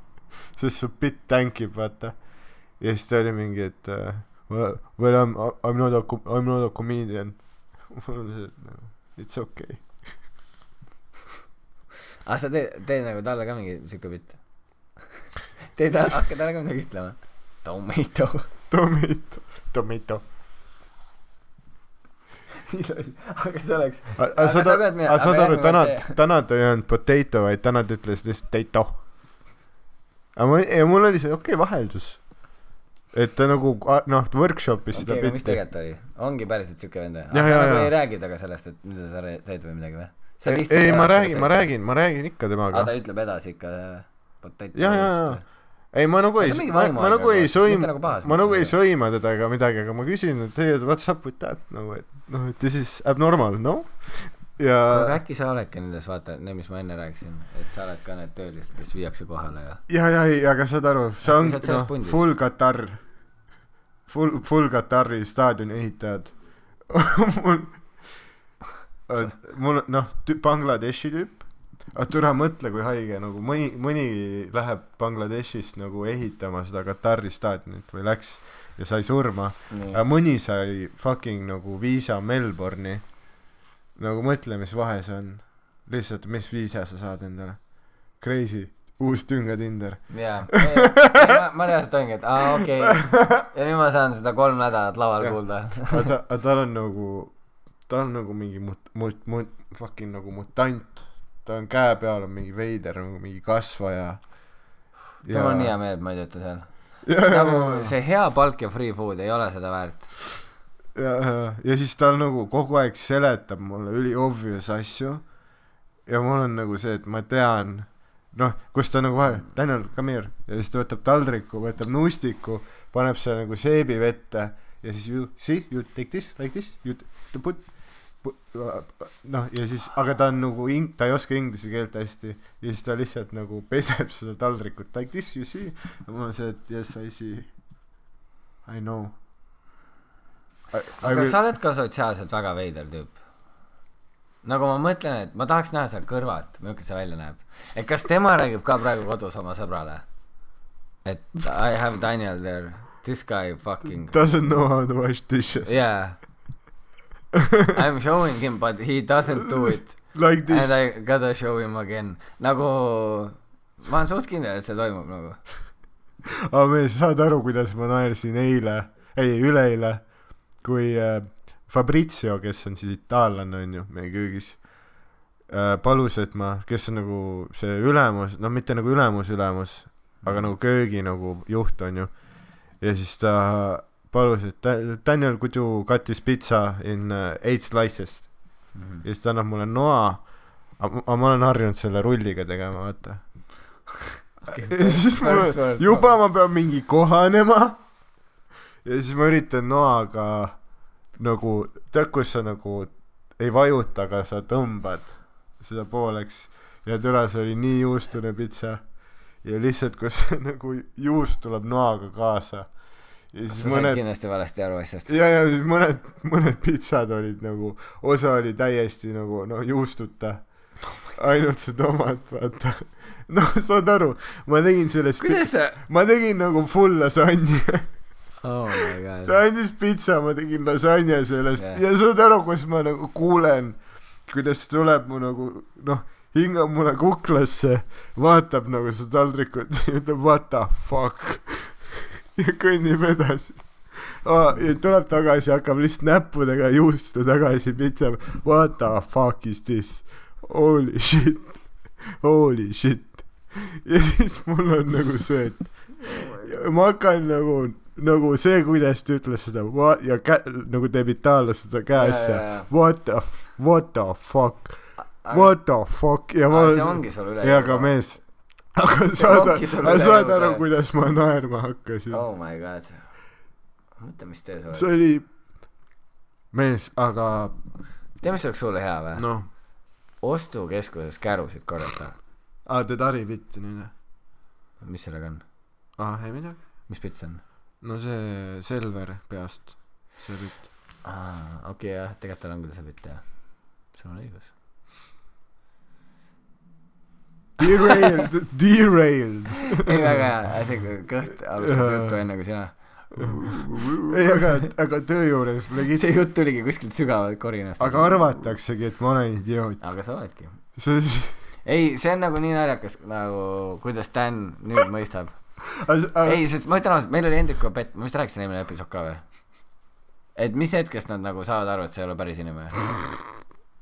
sest su bitt tänkib, vaata. ja siis ta oli mingi, et äh, well, well I m, I m not a, I m not a comedian. mul on see, et nagu it's okay. ah, sa teed, teed nagu talle ka mingi siuke bitt? teed, hakka talle ka midagi ütlema? Tomato. Tomato, tomato. nii loll, aga see oleks. aga Aga sa pead aga saad aga aru, Tanad kord, Tanad ei öelnud potato, vaid Tanad ütles lihtsalt tato. aga ma, ja mul oli see okei okay, vaheldus. et ta nagu noh, workshop'is okei, seda aga mis tegelikult oli? ongi päriselt siuke vend või? Jah, sa nagu ei räägi temaga sellest, et mida sa teed või midagi või? ei, ei ma räägin, ma. räägin, ma räägin ikka aa, temaga ta. ütleb edasi ikka potato. Jah, jah, jah. ei, ma nagu ei ma, ma nagu ei sõim- nagu ma nagu ei sõima teda ega midagi, aga ma küsin, et hey, what's up with that nagu, et noh, et this is abnormal, noh. ja aga äkki sa oledki nendes, vaata, need, mis ma enne rääkisin, et sa oled ka need töölised, kes viiakse kohale ja ja, ja, ei, aga saad aru, see on noh, full Katar, full, full Katari staadioni ehitajad. mul, mul noh, Bangladeshi tüüp, aga türa mõtle, kui haige nagu mõni, mõni läheb Bangladeshist nagu ehitama seda Katari staadionit või läks ja sai surma, nii aga mõni sai fucking nagu viisa Melbourne'i. nagu mõtle, mis vahe see on. lihtsalt, mis viisa sa saad endale. Crazy, uus tünga Tinder. jaa, ma, ma reaalselt olingi, et aa okei okay. ja nüüd ma saan seda kolm nädalat laval Jah. kuulda. aga ta, aga tal on nagu, ta on nagu mingi mut-, mut-, mut-, fucking nagu mutant. Ta on käe peal on mingi veider nagu mingi kasvaja. mul on nii hea meel, et ma ei tööta seal. ja, ja, nagu see hea palk ja free food ei ole seda väärt. ja, ja, ja siis ta nagu kogu aeg seletab mulle üli obvious asju. ja mul on nagu see, et ma tean, noh, kus ta nagu vahe, Daniel, come here. ja siis ta võtab taldriku, võtab nuustiku, paneb selle nagu seebi vette ja siis you see, you take this like this, you put, noh, ja siis, aga ta on nagu ing-, ta ei oska inglise keelt hästi ja siis ta lihtsalt nagu peseb seda taldrikut like this, you see. ja mul on see, et yes, I see. I know. aga sa oled ka sotsiaalselt väga veider tüüp. nagu ma mõtlen, et ma tahaks näha seda kõrvalt, milline see välja näeb. et kas tema räägib ka praegu kodus oma sõbrale? et I have Daniel there, this guy fucking doesn't know how to wash dishes yeah. I am showing him but he doesn't do it like this and I gotta show him again. nagu ma olen suht kindel, et see toimub nagu. aga mees saad aru kuidas ma naersin eile ei üleeile kui äh, Fabrizio kes on siis itaallane onju meie köögis äh, palus et ma kes on nagu see ülemus no mitte nagu ülemus ülemus aga nagu köögi nagu juht onju ja siis ta palus "Da- Daniel could you cut this pizza in uh, eight slices. Ja siis ta annab mulle noa. Aga ma olen harjunud selle rulliga tegema vaata. Ja siis mul juba ma pean mingi kohanema. Ja siis ma üritan noaga nagu tead kus sa nagu ei vajuta aga sa tõmbad seda pooleks. Ja türa see oli nii juustune pitsa. Ja lihtsalt kus nagu juust tuleb noaga kaasa ja sa siis said mõned kindlasti valesti aru asjast. ja, ja siis mõned, mõned pitsad olid nagu, osa oli täiesti nagu noh, juustuta. ainult see tomat, vaata. noh, saad aru, ma tegin sellest, kuidas sa? ma tegin nagu full lasanje. oh my god ta. andis pitsa, ma tegin lasanje sellest yeah. ja saad aru, kus ma nagu kuulen, kuidas tuleb mu nagu noh, hingab mulle kuklasse, vaatab nagu seda taldrikut ja ütleb what the fuck ja kõnnib edasi oh,. ja tuleb tagasi, hakkab lihtsalt näppudega juustu tagasi pitsema. What the fuck is this? Holy shit, holy shit. ja siis mul on nagu see, et ma hakkan nagu, nagu see, kuidas ta ütles seda wa- ja kä-, nagu teeb itaallased seda käesse Jaa, jaa, jaa.. What the, what the fuck, what the fuck ja ma see ongi sul üle ja aga mees, aga saad üle saad aru kuidas ma naerma hakkasin. Oh my god. Mõtle mis töö see oled. Oli mees aga tead mis oleks sulle hea või? No. noh ostukeskuses kärusid korjata aa teed haripitti nüüd jah. Mis sellega on? Aa ei midagi. Mis pits on? No see Selver peast see pitt aa okei okay, jah. Tegelikult tal on küll see pitt jah. Sul on õigus Derailed derailed. Ei väga hea. See kõht alustas juttu enne kui sina. Ei aga aga töö juures legit see jutt tuligi kuskilt sügavalt korinast. Aga arvataksegi et ma olen idioot. Aga sa oledki. Ei see on nagu nii naljakas nagu kuidas Dan nüüd mõistab. Aga ei sest ma ütlen ausalt meil oli Hendrikuga pett ma vist rääkisin eelmine episood ka või? Et mis hetkest nad nagu saavad aru et see ei ole päris inimene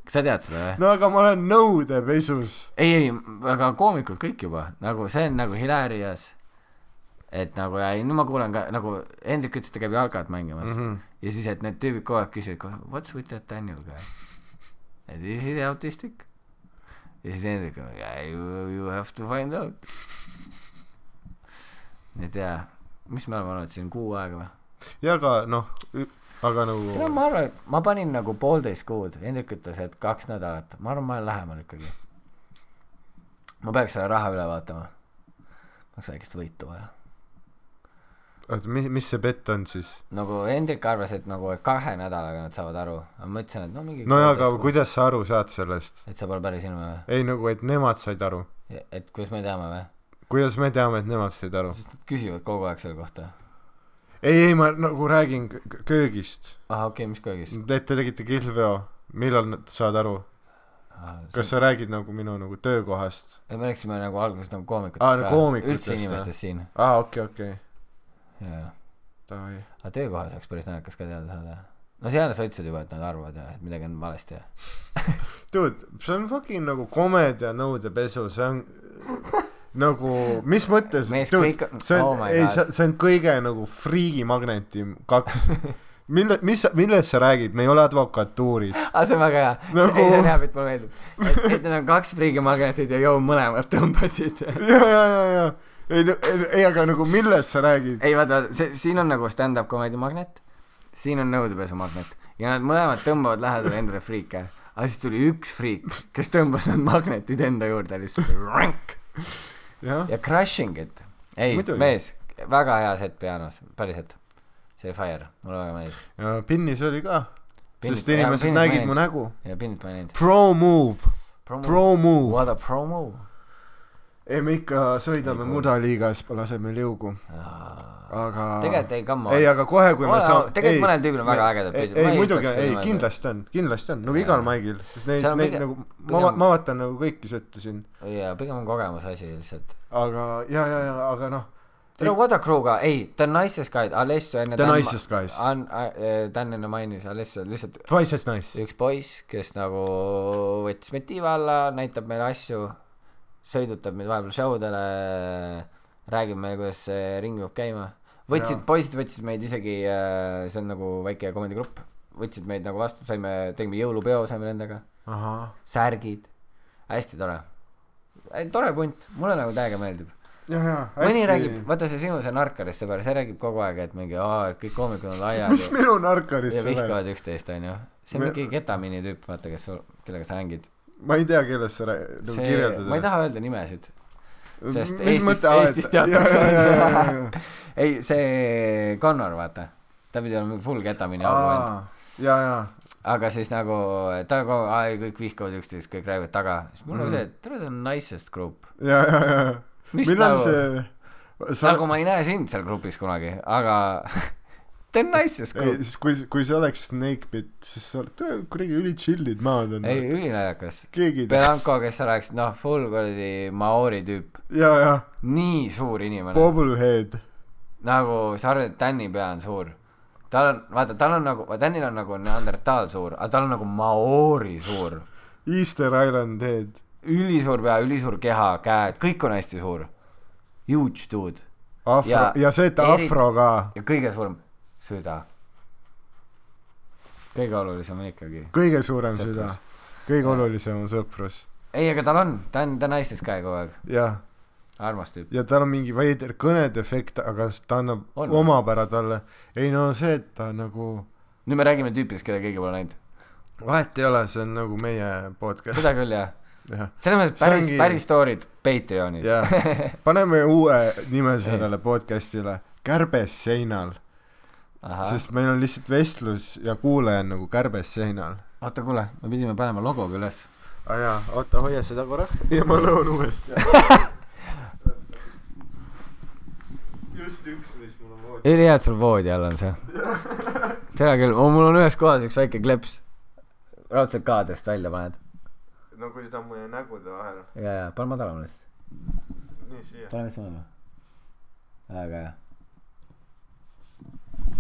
kas sa tead seda või no aga ma olen nõudepesus ei ei aga koomikud kõik juba. Nagu see on nagu hilarious. Et nagu ja ei nüüd ma kuulen ka nagu Hendrik ütles ta käib jalkat mängimas. Mm. -hmm. ja siis et need tüübid kogu aeg küsivad what's with that Daniel guy? Et is he autistic. Ja siis Hendrik on yeah, you, you have to find out. Nii et jaa mis me oleme olnud siin kuu aega või? Ja aga noh aga no nagu ma arvan et ma panin nagu poolteist kuud. Hendrik ütles et kaks nädalat. Ma arvan ma olen lähemal ikkagi. Ma peaks selle raha üle vaatama. Ma oleks väikest võitu vaja. Oota mis mis see bett on siis? Nagu Hendrik arvas et nagu kahe nädalaga nad saavad aru. Aga ma ütlesin et no mingi no jaa aga kuud. kuidas sa aru saad sellest? Et see pole päris inimene ei nagu et nemad said aru. Või et kuidas me teame või kuidas me teame et nemad said aru? Sest nad küsivad kogu aeg selle kohta ei ei ma nagu räägin köögist. Ahah okei okay, mis köögis te te tegite kihlveo millal saavad aru? Kas sa räägid nagu minu nagu töökohast? Ei me rääkisime nagu alguses nagu koomikutest Aa, no koomikutest, üldse inimestest siin. Aa okei okei. Jaa. Davai. Aga töökohas oleks päris naljakas ka teada saada. No seal sa ütlesid juba et nad arvavad ja et midagi on valesti ja dude see on fucking nagu komedia nõudepesu see on nagu mis mõttes? Dude on- see oh on my ei see on kõige nagu friigimagneti kaks. Mille mis millest sa räägid? Me ei ole advokatuuris. Aga see on väga hea. Nagu- ei see on hea pilt mulle meeldib. Et, et need on kaks friigimagnetit ja joo mõlemad tõmbasid. Ja ja ja ja. Ei ei, aga nagu millest sa räägid? Ei vaata vaata see siin on nagu stand-up comedy magnet. Siin on nõudepesu magnet. Ja nad mõlemad tõmbavad lähedale endale friike. Aga siis tuli üks friik kes tõmbas need magnetid enda juurde lihtsalt. Rank ja crushing it. Ei mees väga hea set pianos päriselt. See oli fire mulle väga meeldis. Ja pinnis oli ka sest inimesed pinnit nägid mu nägu. Ja pinnit ma ei näinud pro move. Pro move. what a promo ei me ikka sõidame mudaliigas laseme liugu aga tegelikult ei come on. Ei aga kohe kui me saame tegelikult mõnel tüübil on väga ägedad pildid. Ei muidugi ei kindlasti on kindlasti on. Nagu Jaa. igal maigil sest neid neid pigem- nagu ma ma vaatan nagu kõiki sette siin. Jaa pigem on kogemuse asi lihtsalt. Aga ja ja ja aga noh tere What a Crew'ga ei The Nicest Guy Alessio enne The Dan- Nicest Guys. An- äh, Dan enne mainis Alessio lihtsalt twice as nice. üks poiss kes nagu võttis meid tiiva alla näitab meile asju sõidutab meid vahepeal show dele räägib meile kuidas see ring peab käima võtsid poisid võtsid meid isegi äh, see on nagu väike komedigrupp. Võtsid meid nagu vastu saime tegime jõulupeo saime nendega. Särgid. Hästi tore. Tore punt. Mulle nagu täiega meeldib. Ja ja mõni räägib vaata see sinu see narkarist sõber see räägib kogu aeg et mingi aa kõik koomikud on laiad mis ja, minu ja narkarisse läheb vihkavad üksteist onju. See on Me- mingi ketamiini tüüp vaata kes sul kellega sa hängid. Ma ei tea kellest sa nagu kirjeldad ma ei taha öelda nimesid sest Mis Eestis Eestis teatakse ja. ei see Connor vaata. Ta pidi olema full aa ja ja aga siis nagu ta kogu aeg kõik vihkavad üksteist kõik räägivad taga. Siis mul on Mhm. see et tere see on nicest group. Ja ja ja millal nagu see sa nagu ma ei näe sind seal grupis kunagi aga ta on nicest ei group siis kui kui see oleks Snakebit siis sa oled kuradi üli chill'id maad on ei ülinaljakas Belanco kes rääkisid noh full kuradi maori tüüp. Ja ja nii suur inimene. Bobblehead. Nagu sa arvad et Danny pea on suur? Tal on vaata tal on nagu Danil on nagu neandertaal suur aga tal on nagu maori suur. Easter Island Head. Ülisuur pea ülisuur keha käed kõik on hästi suur. Huge dude. Afro Ja ja see et afro ka. ja kõige suurem süda kõige olulisem on ikkagi kõige suurem Sõprus. süda kõige Ja. olulisem on sõprus ei aga tal on ta on ta on naistest ka kogu aeg jah armas tüüp. ja tal on mingi veider kõnedefekt, aga ta annab On. omapära talle. ei no see, et ta nagu, nüüd me räägime tüüpidest, keda keegi pole näinud. vahet ei ole, see on nagu meie podcast. seda küll jah. selles mõttes päris ongi-, päris story'd Patreonis paneme uue nime sellele podcast'ile, kärbes seinal, sest meil on lihtsalt vestlus ja kuulaja on nagu kärbes seinal. oota, kuule, me pidime panema logo ka üles. aa ah, jaa, oota, hoia seda korra ja ma lõun uuesti. just üks, mis mul on voodis. ülihea, et sul voodi all on see. tere küll, mul on ühes kohas üks väike kleps. raudselt kaadrist välja paned. no kui seda on mu nägude vahel. ja, ja, pane madalamale siis. nii, siia. pane veits madalamale. väga hea.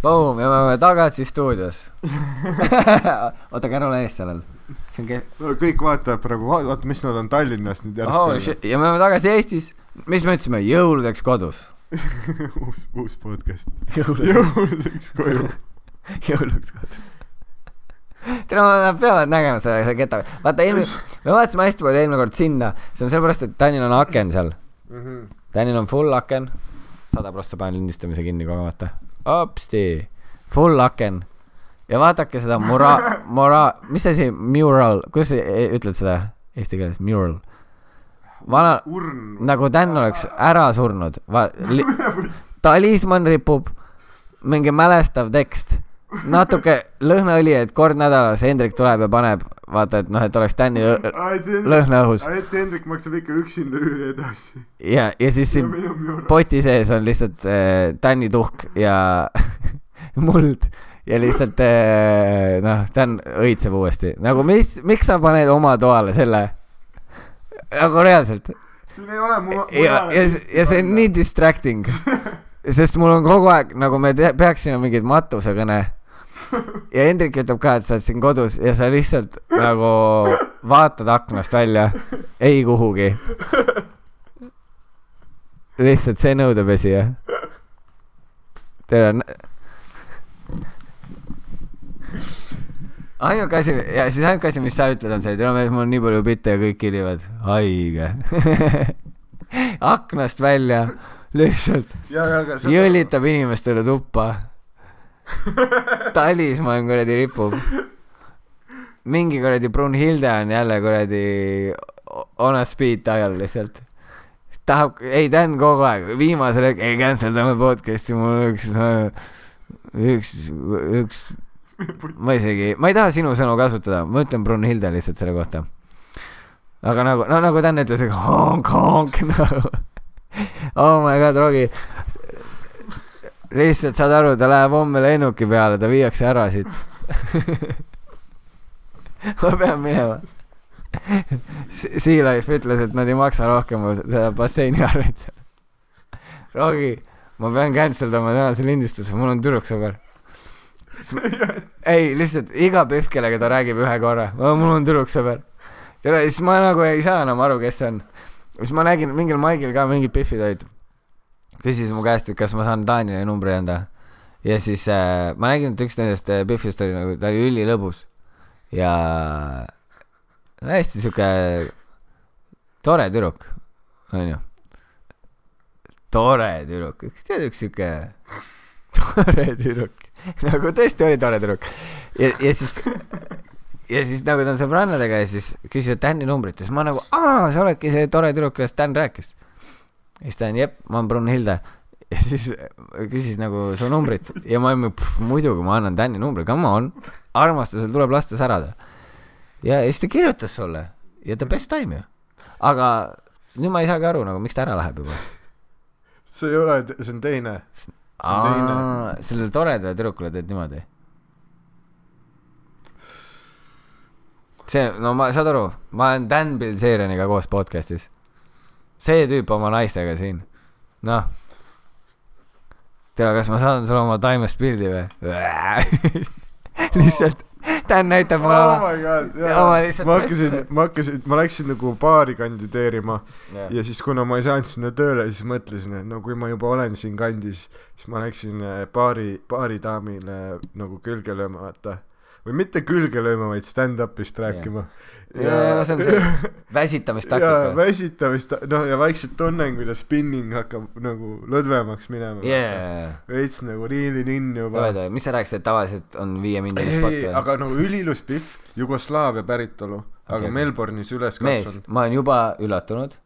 Boom, ja me oleme tagasi stuudios. oota, aga ära ole ees sellel. see on ke-. no kõik vaatavad praegu, vaata, mis nad on Tallinnast nüüd oh järsku shit, ja me oleme tagasi Eestis. mis me ütlesime, jõuludeks kodus. uus, uus podcast. jõuludeks, jõuludeks koju. jõuludeks kodus. tere, nad peavad nägema seda, seda keta. vaata eelmine, me vaatasime hästi palju eelmine kord sinna, see on sellepärast, et Tänil on aken seal. Tänil on full aken, sada prossa panen lindistamise kinni kogemata. hopsti, full aken. ja vaadake seda mura-, mura-, mis asi, mural, kuidas sa e- ütled seda eesti keeles, mural? vana, nagu Dan oleks ära surnud, va-, talismann ripub, mingi mälestav tekst, natuke lõhnaõli, et kord nädalas Hendrik tuleb ja paneb, vaata, et noh, et oleks Tänni lõhna õhus et Hendrik maksab ikka üksinda üüri edasi. ja, ja siis siin poti sees on lihtsalt äh, Tänni tuhk ja muld ja lihtsalt äh, noh, Dan õitseb uuesti. nagu mis, miks sa paned oma toale selle? nagu reaalselt. siin ei ole mu. ja, ja, ja see on nii distracting. sest mul on kogu aeg, nagu me te- peaksime mingit matusekõne. ja Hendrik ütleb ka, et sa oled siin kodus ja sa lihtsalt nagu vaatad aknast välja, ei kuhugi. lihtsalt see nõudepesija. tere. ainuke asi ja siis ainuke asi, mis sa ütled, on see, et tere, mul on nii palju bitte ja kõik kilivad. haige. aknast välja, lihtsalt jõlitab inimestele tuppa. talismann kuradi ripub. mingi kuradi Brunhilde on jälle kuradi on a speed dial lihtsalt. tahab, ei ta on kogu aeg, viimasel hetkel, ei cancel dame podcast'i, mul üks, üks, üks, ma isegi, ma ei taha sinu sõnu kasutada, ma ütlen Brunhilde lihtsalt selle kohta. aga nagu, no nagu Dan ütles, honk, honk, nagu oh my god, Rogi. Lihtsalt saad aru, ta läheb homme lennuki peale, ta viiakse ära siit. ma pean minema. Sea Life ütles, et nad ei maksa rohkem seda basseini arvet. Rogi, ma pean cancel dama tänase lindistuse, mul on tüdruksõber. ei, lihtsalt iga pihv, kellega ta räägib ühe korra, mul on tüdruksõber. tere, siis ma nagu ei saa enam aru, kes see on siis ma nägin mingil maigil ka mingid pihvid olid, küsis mu käest, et kas ma saan Taanile numbri anda. ja siis äh, ma nägin, et üks nendest äh, pihvist oli nagu, ta oli ülilõbus ja hästi sihuke tore tüdruk, onju. tore tüdruk, üks tead, üks sihuke tore tüdruk, nagu tõesti oli tore tüdruk ja, ja siis ja siis nagu ta on sõbrannadega ja siis küsivad Tänni numbrit ja siis ma nagu, aa, sa oledki see tore tüdruk, kellest Tän rääkis. Ja siis ta on, jep, ma olen Brunhilde. ja siis küsis nagu su numbrit ja ma olin, muidugi ma annan Tänni numbri, come on, armastusel tuleb lasta särada. ja, ja siis ta kirjutas sulle ja the best time ju. aga nüüd ma ei saagi aru nagu, miks ta ära läheb juba. see ei ole, see on teine. on teine. sellele toredale tüdrukule teed niimoodi see, no ma, saad aru, ma olen Dan Bilzerianiga koos podcast'is. See tüüp oma naistega siin, noh. tere, kas ma saadan sulle oma taimest pildi või? lihtsalt, Dan näitab mulle oh oma oma lihtsalt ma hakkasin ma hakkasin, ma läksin nagu baari kandideerima yeah. ja siis, kuna ma ei saanud sinna tööle, siis mõtlesin, et no kui ma juba olen siin kandis, siis ma läksin äh, baari, baaridaamile nagu külge lööma, vaata. Või mitte külge lööma, vaid stand-up'ist rääkima. ja see on see ja väsitamistaktika. väsitamist, noh ja vaikselt tunnen, kuidas spinning hakkab nagu lõdvemaks minema jaa, veits nagu riilin in juba mis sa rääkisid, et tavaliselt on viiemindiline ei, spot või? aga nagu üliilus Pihv, Jugoslaavia päritolu, aga Okei. Melbourne'is üles mees kasvanud., ma olen juba üllatunud,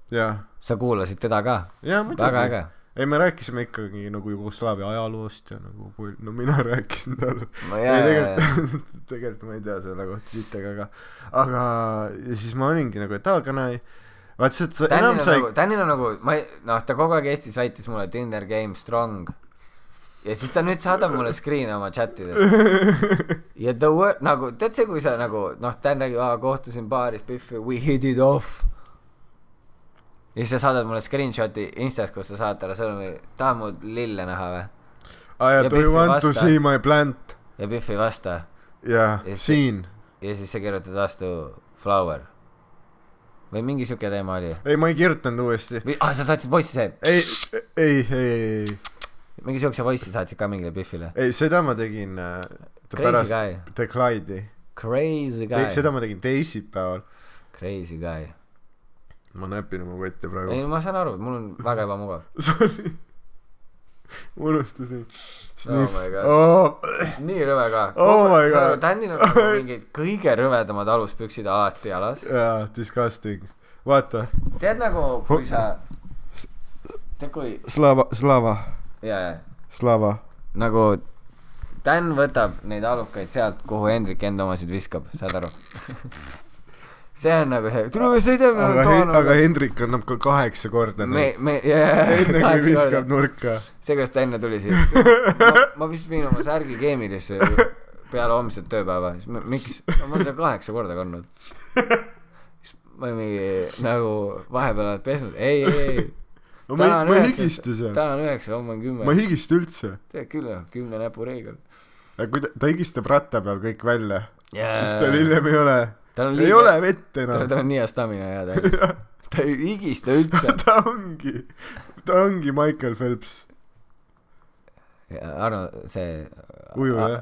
sa kuulasid teda ka, väga äge. ei, me rääkisime ikkagi nagu Jugoslaavia ajaloost ja nagu no mina rääkisin talle. ma ei tegelikult, tegelikult ma ei tea selle kohta sittagi, aga, aga ja siis ma olingi nagu, et aa, kana ei, vaat see, et sa enam on sa ei nagu, Danil on nagu, ma ei, noh, ta kogu aeg Eestis väitis mulle Tinder game strong. ja siis ta nüüd saadab mulle screen'e oma chat idest. ja the word, nagu, tead see, kui sa nagu, noh, Dan räägib, aa, kohtusin baaris, we hit it off. Ja siis sa saadad mulle screenshot'i Instas, kus sa saad talle sõnumi, tahad mu lille näha või? aa ja do you want to vasta. see my plant? ja Biff ei vasta. jaa Ja, siis- siin. ja siis sa kirjutad vastu flower. või mingi siuke teema oli. ei, ma ei kirjutanud uuesti. või, ah, sa saatsid voice'i see, ei, ei, ei, ei, mingi siukse voice'i saatsid ka mingile Biffile. ei, seda ma tegin äh, Crazy pärast guy, Declide'i. crazy guy, seda ma tegin teisipäeval. crazy guy. Ma näpin oma kotti ei praegu. no ma saan aru, mul on väga ebamugav. Sorry. unustasin. Oh my god. oh,. nii rõve ka. Oh my god. Danil on nagu mingid kõige rõvedamad aluspüksid alati jalas. jaa, disgusting. vaata, tead nagu, kui sa, tead kui, Slava, Slava, jaa, jaa, Slava. nagu Dan võtab neid alukaid sealt, kuhu Hendrik enda omasid viskab, saad aru? see on nagu see, tule sõidame aga, aga Hendrik annab ka kaheksa korda me me, jaa, enne kui viskab nurka. see, kuidas ta enne tuli siia. ma, ma vist viin oma särgi keemilisse peale homset tööpäeva, siis miks, ma olen seda kaheksa korda kandnud. siis ma olin mingi nagu vahepeal oled pesnud, ei, ei, ei. no ma ma ei higista seal. täna on üheksa, homme on kümme ma ei. higista üldse. tead küll kümne näpu reegel. kui ta, ta higistab ratta peal kõik välja, siis tal tal hiljem ei ole, on ei liiga- ole vett tal enam. tal on nii hea stamina hea täis. ta ei higista üldse. ta ongi, ta ongi Michael Phelps. Arno, see. Ujuja.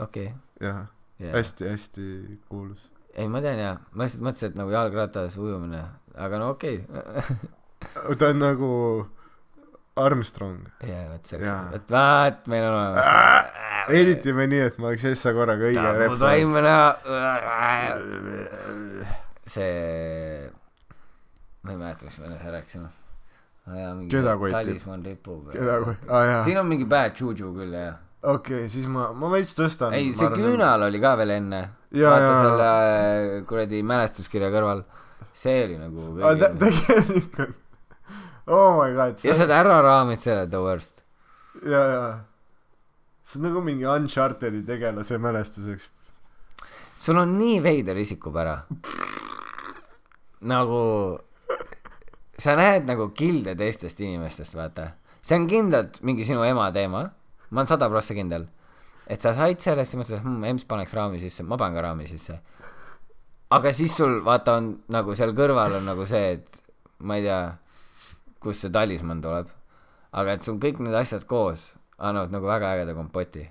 okei, jah, jah. hästi-hästi kuulus. ei, ma tean jaa, ma lihtsalt mõtlesin, et nagu jalgratas ujumine, aga no okei okay. ta on nagu Armstrong. jaa, vot see Jaa., vot vaat meil on olemas. editime nii, et ma oleks Essa korraga õige toime näha. see, ma ei mäleta, mis me enne rääkisime. Keda kotib? talismann ripub. keda, aa jaa, siin on mingi bad juju küll jah. okei, siis ma, ma veits tõstan. ei, see küünal oli ka veel enne. Vaata selle äh, kuradi mälestuskirja kõrval. see oli nagu kõige- tegelikult. oh my god. ja sa oled ära raamid selle The Worst. jaa, jaa. see on nagu mingi Uncharted'i tegelase mälestuseks. sul on nii veider isikupära. nagu sa näed nagu kilde teistest inimestest, vaata. see on kindlalt mingi sinu ema teema, ma olen sada prossa kindel. et sa said sellest ja mõtlesid, et ems paneks raami sisse, ma panen ka raami sisse. aga siis sul vaata on nagu seal kõrval on nagu see, et ma ei tea, kust see talismann tuleb. aga et sul kõik need asjad koos annavad nagu väga ägeda kompoti.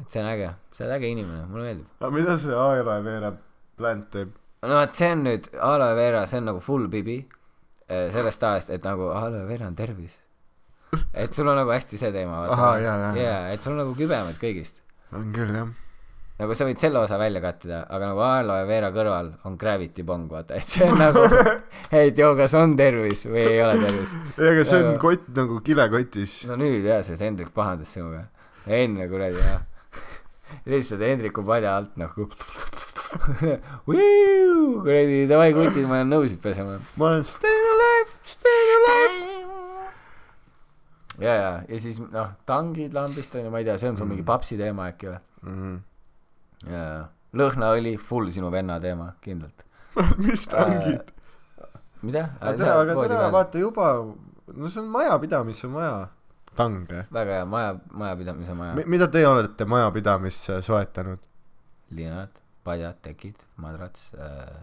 et see on äge, sa oled äge inimene, mulle meeldib. aga mida see aloe vera plant teeb? no vot, see on nüüd aloe vera, see on nagu full bibi eh, sellest ajast, et nagu aloe vera on tervis. et sul on nagu hästi see teema, Ahaa, jaa, et sul on nagu kübemad kõigist. on küll jah. Nagu sa võid selle osa välja kattida, aga nagu aloe vera kõrval on gravity bong, vaata, et see on nagu, et joo, kas on tervis või ei ole tervis. ei, aga see on Aga- kott nagu kilekotis. no nüüd jah, sest Hendrik pahandas sinuga. enne kuradi jah. lihtsalt Hendriku padja alt nagu kuradi davai kutid, ma olen nõusid pesema. ma olen staying alive, staying alive. ja, ja, ja siis noh, tangid lambist onju, ma ei tea, see on sul mingi papsi teema äkki või? Mhm. ja, ja, lõhnaõli, full sinu venna teema, kindlalt. mis tangid? mida? aga tere, aga tere, vaata juba, no see on majapidamise maja. tange. väga hea, maja, majapidamise maja. mida teie olete majapidamisse soetanud? linad, padjad, tekid, madrats äh,.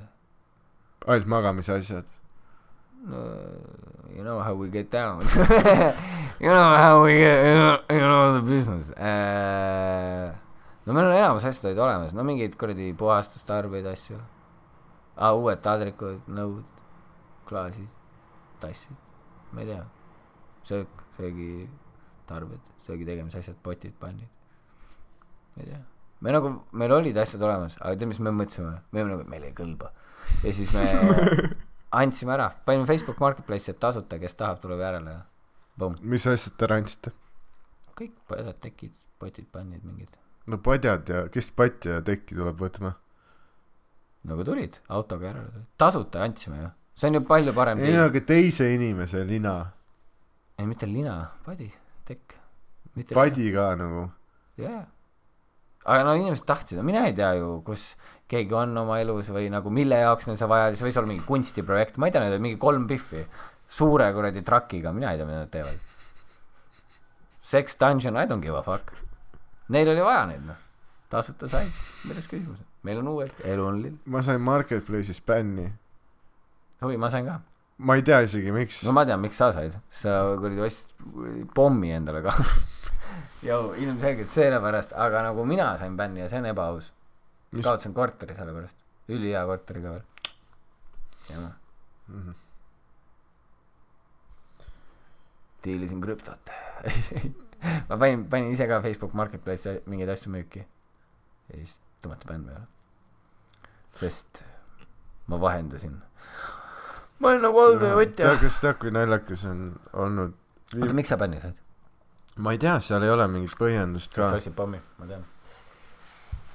ainult magamise asjad? no you know how we get down you know how we get you know, you know the business uh, no meil on enamus asjad olid olemas, no mingeid kuradi puhastustarbeid asju ah,. uued taldrikud, nõud, klaasid, tassid, ma ei tea, söök, söögitarbed, söögi tegemise asjad, potid, pannid, ma ei tea. me nagu, meil olid asjad olemas, aga tead, mis me mõtlesime, me nagu, meil ei kõlba. ja siis me andsime ära, panime Facebook Marketplace'i, et tasuta, kes tahab, tuleb järele mis asjad te andsite? kõik padjad, tekid, potid, pannid mingid. No padjad ja, kes patja ja tekki tuleb võtma? nagu tulid, autoga tulid, tasuta andsime ju, see on ju palju parem ei no aga teise inimese lina, ei mitte lina, padi, tekk. padi ka nagu. jaa. aga no inimesed tahtsid, no mina ei tea ju, kus keegi on oma elus või nagu mille jaoks neil see vaja oli, see võis olla mingi kunstiprojekt, ma ei tea, need olid mingi kolm pihvi suure kuradi trakiga, mina ei tea, mida nad teevad. Sex dungeon, I don't give a fuck. Neil oli vaja neid noh, tasuta sai, milles küsimus, meil on uued, elu on lill. ma sain Marketplace'is bänni. oi, ma sain ka ma ei tea isegi, miks no. ma tean, miks sa said, sa kuradi ostsid pommi endale ka. Jou, ilmselgelt sellepärast, aga nagu mina sain bänni ja see on ebaaus. Kaotasin korteri sellepärast, ülihea korteri ka veel. jah, Mhm. diilisin krüptot. ma panin, panin ise ka Facebook Marketplace'i mingeid asju müüki. ja siis tõmmati bänn peale. sest ma vahendasin. ma olin nagu alltöövõtja tead,. kas tead, kui naljakas on olnud oota, miks sa bänni said? ma ei tea, seal ei ole mingit põhjendust ka sa. ostsid pommi, ma tean.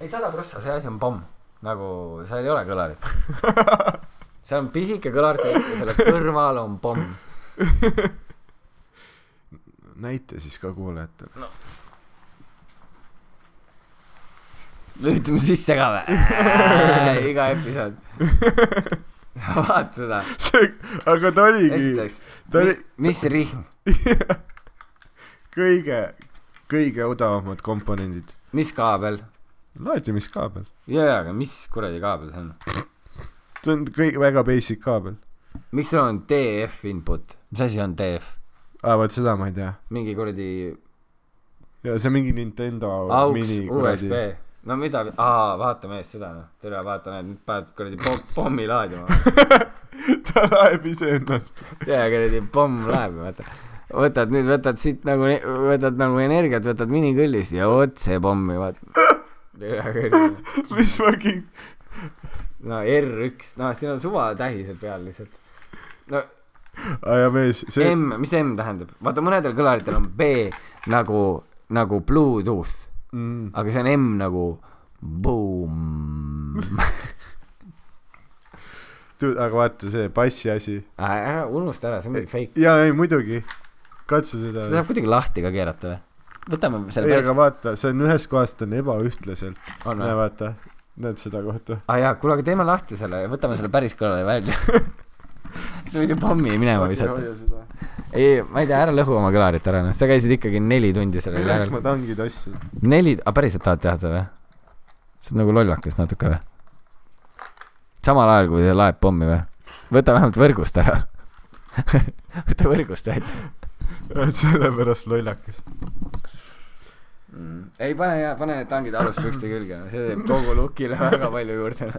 ei, sada prossa, see asi on pomm. nagu, seal ei ole kõlarit. seal on pisike kõlar sees ja selle kõrval on pomm. näita siis ka kuulajatele. lülitame sisse ka või? iga episood. vaata seda. see, aga ta oligi, ta oli mis rihm, kõige, kõige odavamad komponendid. mis kaabel? laadimiskaabel. jaa, aga mis kuradi kaabel see on? see on kõik väga basic kaabel. miks sul on DF input? mis asi on DF? aa, vot seda ma ei tea. mingi kuradi ja see on mingi Nintendo auks mini kuradi. no mida, aa, vaata mees seda noh, tere, vaata näed, nüüd paned kuradi pom-, pommi laadima. ta laeb iseennast. jaa, kuradi pomm läheb, vaata. võtad nüüd, võtad siit nagu, võtad nagu energiat, võtad minikõllist ja otse pommi, vaata. mis ma king-, no R1, noh, siin on suvatähised peal lihtsalt. no aa ja mees, see, M, mis M tähendab? vaata, mõnedel kõlaritel on B nagu, nagu Bluetooth, mm, aga see on M nagu boom. aga vaata see bassi asi. ära unusta ära, see on mingi fake. jaa, ei muidugi, katsu seda seda. saab kuidagi lahti ka keerata või? võtame selle ei, aga, vaata, see on ühest kohast on ebaühtlaselt. näe, vaata, näed seda kohta? aa jaa, kuule, aga teeme lahti selle ja võtame selle päris kõrvale välja. sa võid ju pommi minema visata. ei, ma ei tea, ära lõhu oma kõlarit ära, noh, sa käisid ikkagi neli tundi sellel milleks ma tangid ostsin? neli, aga päriselt tahad teha seda või? sa oled nagu lollakas natuke või? samal ajal, kui laeb pommi või? võta vähemalt võrgust ära. võta võrgust välja. sellepärast lollakas. mm.. ei pane pane need tangid aluspükste külge, see teeb kogu lookile väga palju juurde.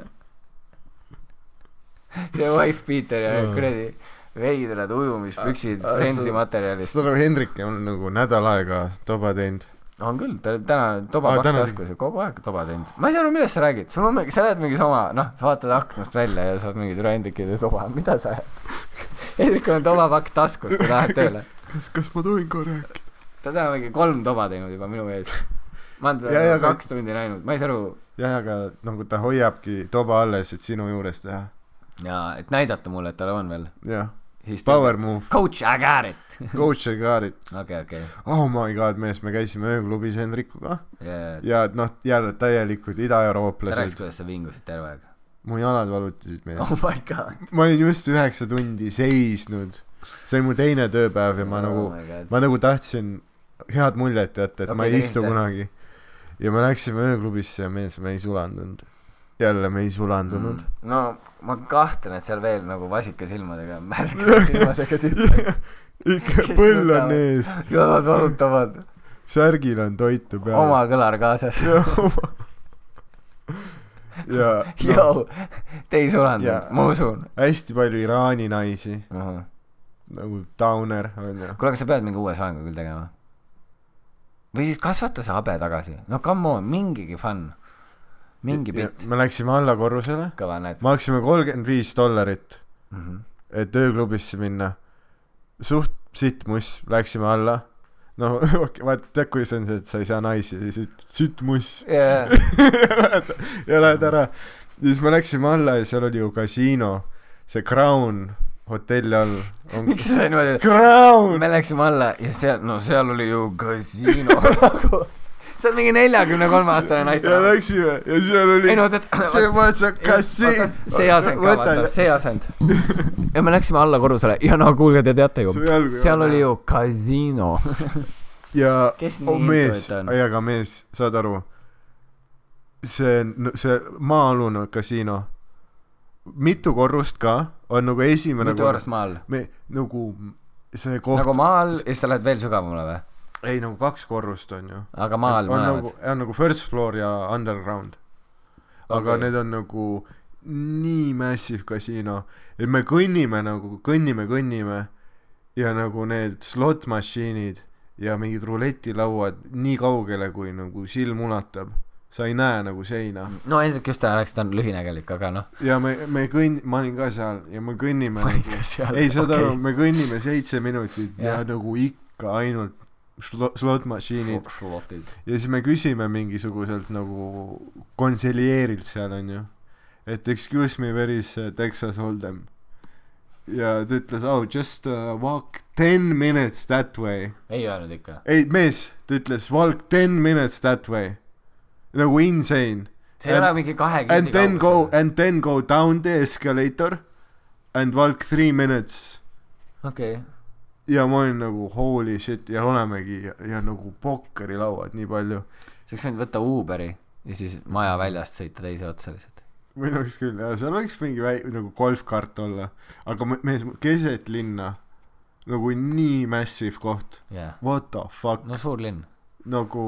See wife beater ja kuradi veidrad ujumispüksid Ah, ah, seda- materjalist. saad aru, Hendrik on nagu nädal aega toba teinud. on küll, ta täna toba pakk täna taskus ja kogu aeg toba teinud. ma ei saa aru, millest sa räägid, sul on mingi, sa oled mingis oma, noh, vaatad aknast välja ja saad mingi türa Hendrikil ja toba, mida sa Hendrikul on tobapakk taskus, kui läheb tööle. kas, kas ma tohin ka rääkida? ta on täna mingi kolm toba teinud juba minu ees. ma olen teda kaks tundi näinud, ma ei saa aru jah, aga nagu ta hoiabki toba alles, et sinu juures teha. Ja et näidata mulle, et tal on veel. jah, power move, Coach, I got it. coach I got it. okei, okei. oh my god, mees, me käisime ööklubis Hendrikuga ja ja noh, jälle täielikud ta rääkis, idaeurooplased. kuidas sa vingusid terve aeg. mu jalad valutasid mees oh my god. ma olin just üheksa tundi seisnud. see oli mu teine tööpäev ja ma nagu, ma nagu tahtsin head muljet jätta, et okay, ma ei istu kunagi. ja me läksime ööklubisse ja mees, me ei sulandunud. Jälle me ei sulandunud mm.. no ma kahtlen, et seal veel nagu vasikasilmadega, märgade silmadega tüüpe. ikka põll on ees. jalad valutavad. särgil on toitu peal oma kõlar kaasas. ja Jou, te ei sulanud Jaa., ma usun. hästi palju Iraani naisi kuule, nagu Downer onju aga sa pead mingi uue soengu küll tegema. või siis kasvata see habe tagasi. no come on, mingigi fun. Mingi bitt. me läksime alla korrusele kõva näed. maksime kolmkümmend viis dollarit Mhm. et ööklubisse minna. Suht sitt muss läksime alla. No okei vaata tead kuidas on see et sa ei saa naisi ja siis ütled sitt muss. Jaa, ja lähed ära. Ja siis me läksime alla ja seal oli ju kasiino. See Crown hotelli all on miks sa niimoodi me läksime alla ja seal, no seal oli ju kasiino nagu. see on mingi neljakümne kolme aastane ja naisterahvas. läksime ja seal oli ei no tead, see was a kasiin see asend ka, vaata, see asend. ja me läksime alla korrusele ja no kuulge, te teate ju seal oli ju kasiino. ja oh, mees ei aga mees, saad aru, see, see maa-alune kasiino, mitu korrust ka, on nagu esimene mitu korrust maa all? me nagu see koht nagu maa all ja siis sa lähed veel sügavamale või? Ei nagu kaks korrust on ju. Aga maa all on mõlemad nagu, on nagu first floor ja underground. Aga okay. need on nagu nii massive kasiino et me kõnnime nagu kõnnime kõnnime. Ja nagu need slot mašiinid ja mingid ruletilauad nii kaugele kui nagu silm ulatab. Sa ei näe nagu seina. No Hendrik just täna läks, ta on lühinägelik, aga noh. ja me me kõnn- ma olin ka seal ja me kõnnime ma olin nagu ka seal. ei saad aru me kõnnime seitse minutit ja, ja nagu ikka ainult slot mašiinid slotid. ja siis me küsime mingisuguselt nagu konsilieerilt seal onju et excuse me where is Texas Hold'em. Ja ta ütles oh just uh, walk ten minutes that way. Ei öelnud ikka. ei mees ta ütles walk ten minutes that way. Nagu insane. See ei ole mingi kahe and then go and then go down the escalator and walk three minutes. Okei. Ja ma olin nagu holy shit ja olemegi ja, ja nagu pokkerilauad nii palju sa oleks võinud võtta Uberi ja siis maja väljast sõita teise otsa lihtsalt. minu arust küll jah seal võiks mingi väi- nagu golfkart olla aga me- mees keset linna nagu nii massive koht jaa. what the fuck no suur linn. nagu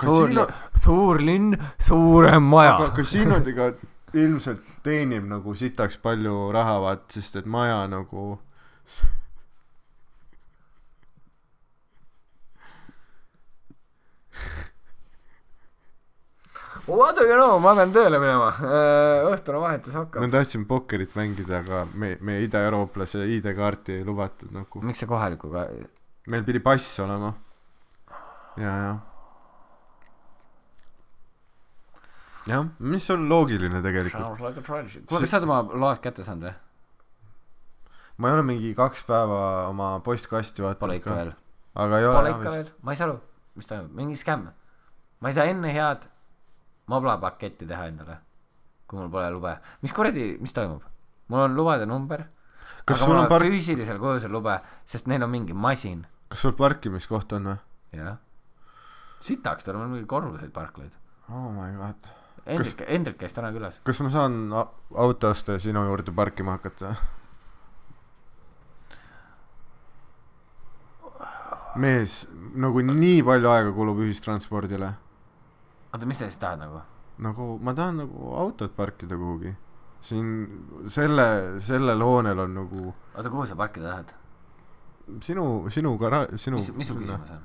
suur kasiino linn, suur linn, suurem maja aga. kasiinodega ilmselt teenib nagu sitaks palju raha vaat sest et maja nagu You know, ma pean tööle minema. õhtune vahetus me hakkab. tahtsime pokkerit mängida aga me me idaeurooplase ID-kaarti ei lubatud nagu. Miks see kohalikuga, meil pidi pass olema. Ja ja. Jah mis on loogiline tegelikult? Kuule, kas sa oled oma load kätte saanud või? ma ei ole mingi kaks päeva oma postkasti Pole vaadanud ikka veel. aga ei ole Pole ikka veel? Ma ei saa aru, mis toimub, mingi skämm. ma ei saa enne head Mobla paketti teha endale, kui mul pole lube. mis kuradi, mis toimub? mul on lubade number, kas aga mul on park- füüsilisel kujusel lube, sest neil on mingi masin, kas sul parkimiskoht on või jah. sitaks, tal on mingi korruseid parklaid. oh my god Hendrik, Hendrik käis täna külas. kas ma saan auto osta ja sinu juurde parkima hakata mees nagu nii palju aega kulub ühistranspordile oota, mis sa siis tahad nagu? nagu ma tahan nagu autot parkida kuhugi siin selle sellel hoonel on nagu oota, kuhu sa parkida tahad? sinu sinu gara- sinu mis, mis su küsimus on?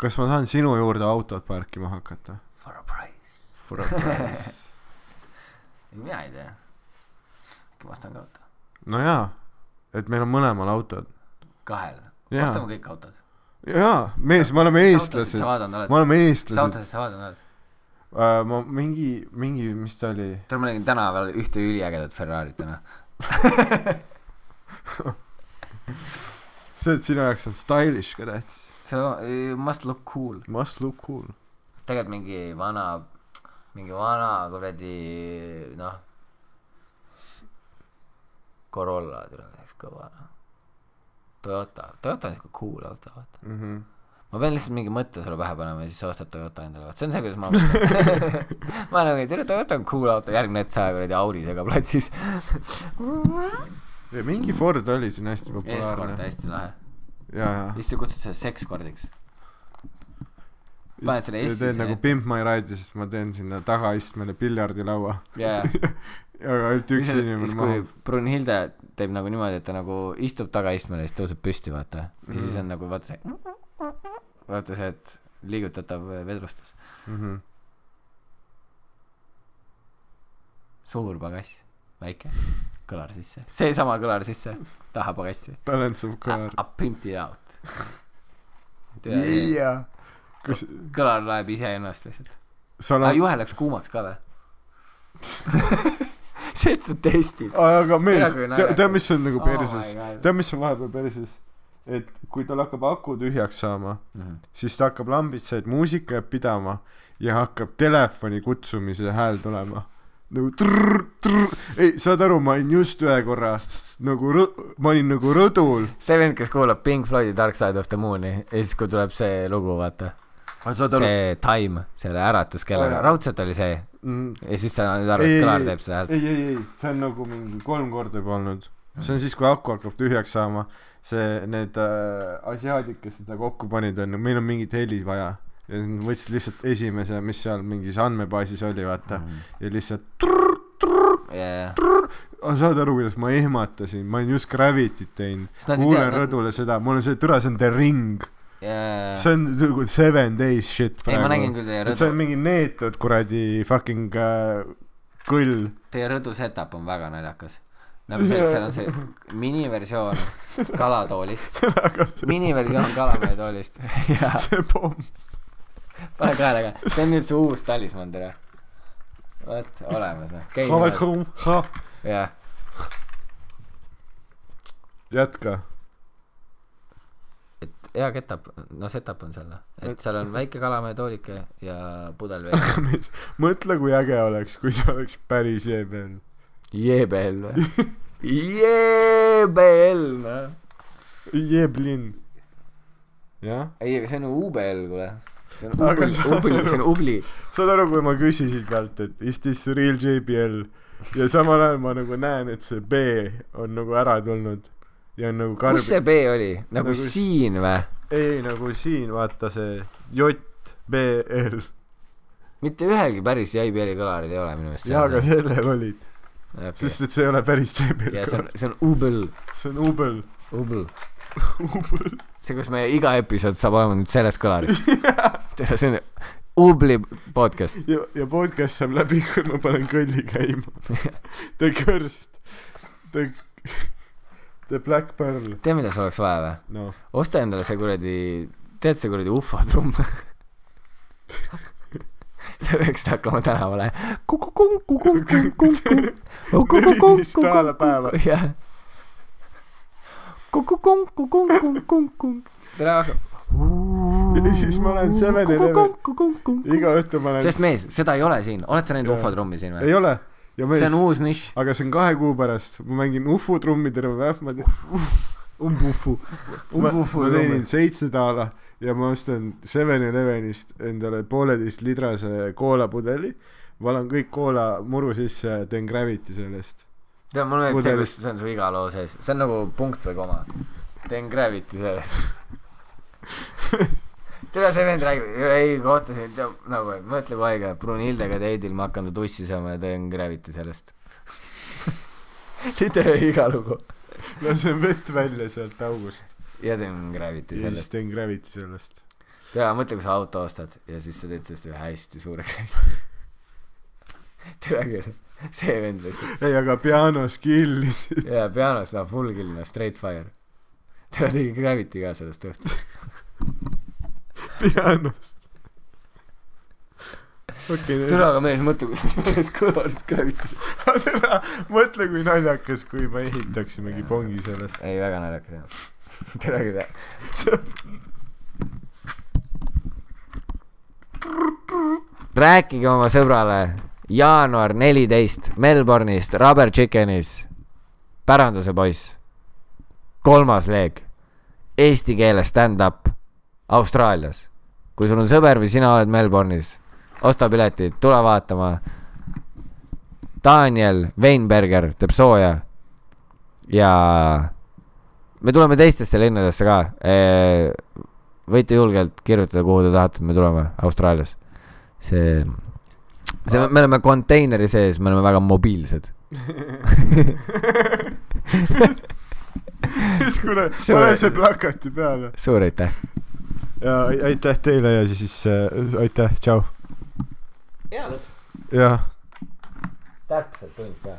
kas ma saan sinu juurde autot parkima hakata For a price. for a price mina ei tea. äkki ma ostan ka auto? no jaa et meil on mõlemal autod kahel. Ostame kõik autod. Jaa mees me oleme eestlased me? oleme mis eestlased autosid sa vaadanud oled? uh, ma mingi mingi mis ta oli tead, ma nägin tänaval ühte üliägedat Ferrarit täna. see et sinu jaoks on stylish ka tähtis see on- must look cool. must look cool tegelikult mingi vana, mingi vana kuradi noh, Corolla tule oleks kõva. Toyota, Toyota on siuke cool auto, vaata. mm -hmm. ma pean lihtsalt mingi mõtte sulle pähe panema ja siis sa ostad Toyota endale, vaat see on see, kuidas ma mõtlen. ma nagu ei tea, Toyota on cool auto, järgmine hetk sa kuradi Audi sega platsis. ja mingi Ford oli siin hästi populaarne hästi lahe. ja ja siis sa kutsud seda sekskordiks. paned selle S-i teen nagu Pimp My Ride'i, siis ma teen sinna tagaistmele piljardilaua. jaa. aga ainult üks inimene maha. Brunhilde teeb nagu niimoodi, et ta nagu istub tagaistmele ja siis tõuseb püsti, vaata. ja siis Mhm. on nagu vaata see, vaata see, et liigutatav vedrustus. Mhm. suur pagass, väike, kõlar sisse, seesama kõlar sisse, taha pagassi. Balance of car. I pimped it out. Kas kõlar loeb iseennast lihtsalt. oled, juhe läks kuumaks ka või? see, et sa testid. aga mees tead, mis on nagu Oh perses God., tead, mis on vahepeal perses? et kui tal hakkab aku tühjaks saama, Mhm. siis ta hakkab et muusika jääb pidama ja hakkab telefoni kutsumise hääl tulema. nagu trrr, trrr, ei, saad aru, ma olin just ühe korra nagu rõ-, ma olin nagu rõdul. see vend, kes kuulab Pink Floydi Dark Side of the Moon'i ja siis, kui tuleb see lugu, vaata. See Time, selle äratuskellaga Aa, jaa. raudselt oli see mm, ja siis sa nüüd arvad, Ei, et ei, kõlar ei. teeb seda häält. ei, ei, ei, see on nagu mingi kolm korda juba olnud. see on siis, kui aku hakkab tühjaks saama, see, need äh, asiaadid, kes seda kokku panid, on, meil on mingit heli vaja. ja siis nad võtsid lihtsalt esimese, mis seal mingis andmebaasis oli, vaata. Mhm. ja lihtsalt, jaa, saad aru, kuidas ma ehmatasin, ma olin just Gravity't teinud. Kuulen rõdule seda, mul on see, türa, see on The Ring. jaa. see on nagu seven days shit ei, ma nägin praegu. küll teie see on rõdu, mingi neetud kuradi fucking äh, kõll. teie rõdu setup on väga naljakas. nagu see, et seal on see miniversioon kalatoolist, miniversioon kalamehe toolist ja see pomm. pane kaela ka, see on nüüd see uus talismann tere. vot, olemas noh, käi ha, jah, jätka. Hea ketap, no setup on seal noh, et seal on väike kalamehe toolike ja pudel veest. mõtle, kui äge oleks, kui see oleks päris EBL. Jeebel või? Jeebel noh. Jeblin. jah? ei, see on UBL kuule. see on Aga ubli, ubli, see on ubli. saad aru, kui ma küsisin pealt, et is this real JBL ja samal ajal ma nagu näen, et see B on nagu ära tulnud ja nagu karm kus see B oli? nagu Nagu- siin või? ei nagu siin vaata see JBL mitte ühelgi päris JBL-i kõlaril ei ole minu meelest. jaa aga sellel olid okay.. sest et see ei ole päris JBL ja see on, kõlar see on ubel, see on Ubel ubel. see, kus meie iga episood saab olema nüüd sellest kõlarist. see on ubli podcast. ja, ja podcast saab läbi, kui ma panen kõlli käima The Cursed The The Black Pearl tead, mida sul oleks vaja või? noh osta endale see kuradi, tead see kuradi ufo trumm? sa peaksid hakkama tänavale. Neli staala päevas. jah. tere hakkab. Ja siis ma lähen 7-Eleven. iga õhtu ma lähen sest mees, seda ei ole siin, oled sa näinud Jaa. ufo trummi siin ei või? ole ja mees see on uus nišš. aga see on kahe kuu pärast ma mängin ufu trummi terve päev ma teen umbufu. ma, ma teenin seitse daala ja ma ostan Seven Elevenist endale pooleteist litrase koolapudeli valan kõik koolamuru sisse ja teen Gravity sellest tead, mulle meeldib see, kus see on su iga loo sees, see on nagu punkt või koma. teen Gravity sellest. tere, see vend räägib, ei kohtasin, nagu mõtle kui haige, Brunhildega teidil ma hakkan ta tussi saama ja teen Gravity sellest. literaali iga lugu. lasen vett välja sealt august ja teen Gravity ja siis sellest. teen Gravity sellest tea, mõtle, kui sa auto ostad ja siis sa teed sellest ühe hästi suure Gravity. tere küll, see vend lihtsalt. ei aga piano skill'isid jaa, pianos läheb full kill, no straight fire. ta tegi Gravity ka sellest õhtust. Pianost okei tule aga mees, mõtle, kui sa sellest kõlarist Gravity. tere mõtle kui naljakas kui me ehitaksimegi pongi sellest ei, väga naljakas jah. tere küll. rääkige oma sõbrale, jaanuar neliteist Melbourne'ist, Rubber Chickenis, Päranduse poiss, kolmas leeg, eesti keeles stand-up Austraalias. kui sul on sõber või sina oled Melbourne'is, osta piletid, tule vaatama. Daniel Weinberger teeb sooja ja me tuleme teistesse linnadesse ka. võite julgelt kirjutada, kuhu te tahate, me tuleme Austraalias. see, see, me oleme konteineri sees, me oleme väga mobiilsed. siis kuule, Suur- pane see plakati peale. suur aitäh. Ja ai- aitäh teile ja siis äh, aitäh, tšau. jah. täpselt tund ka.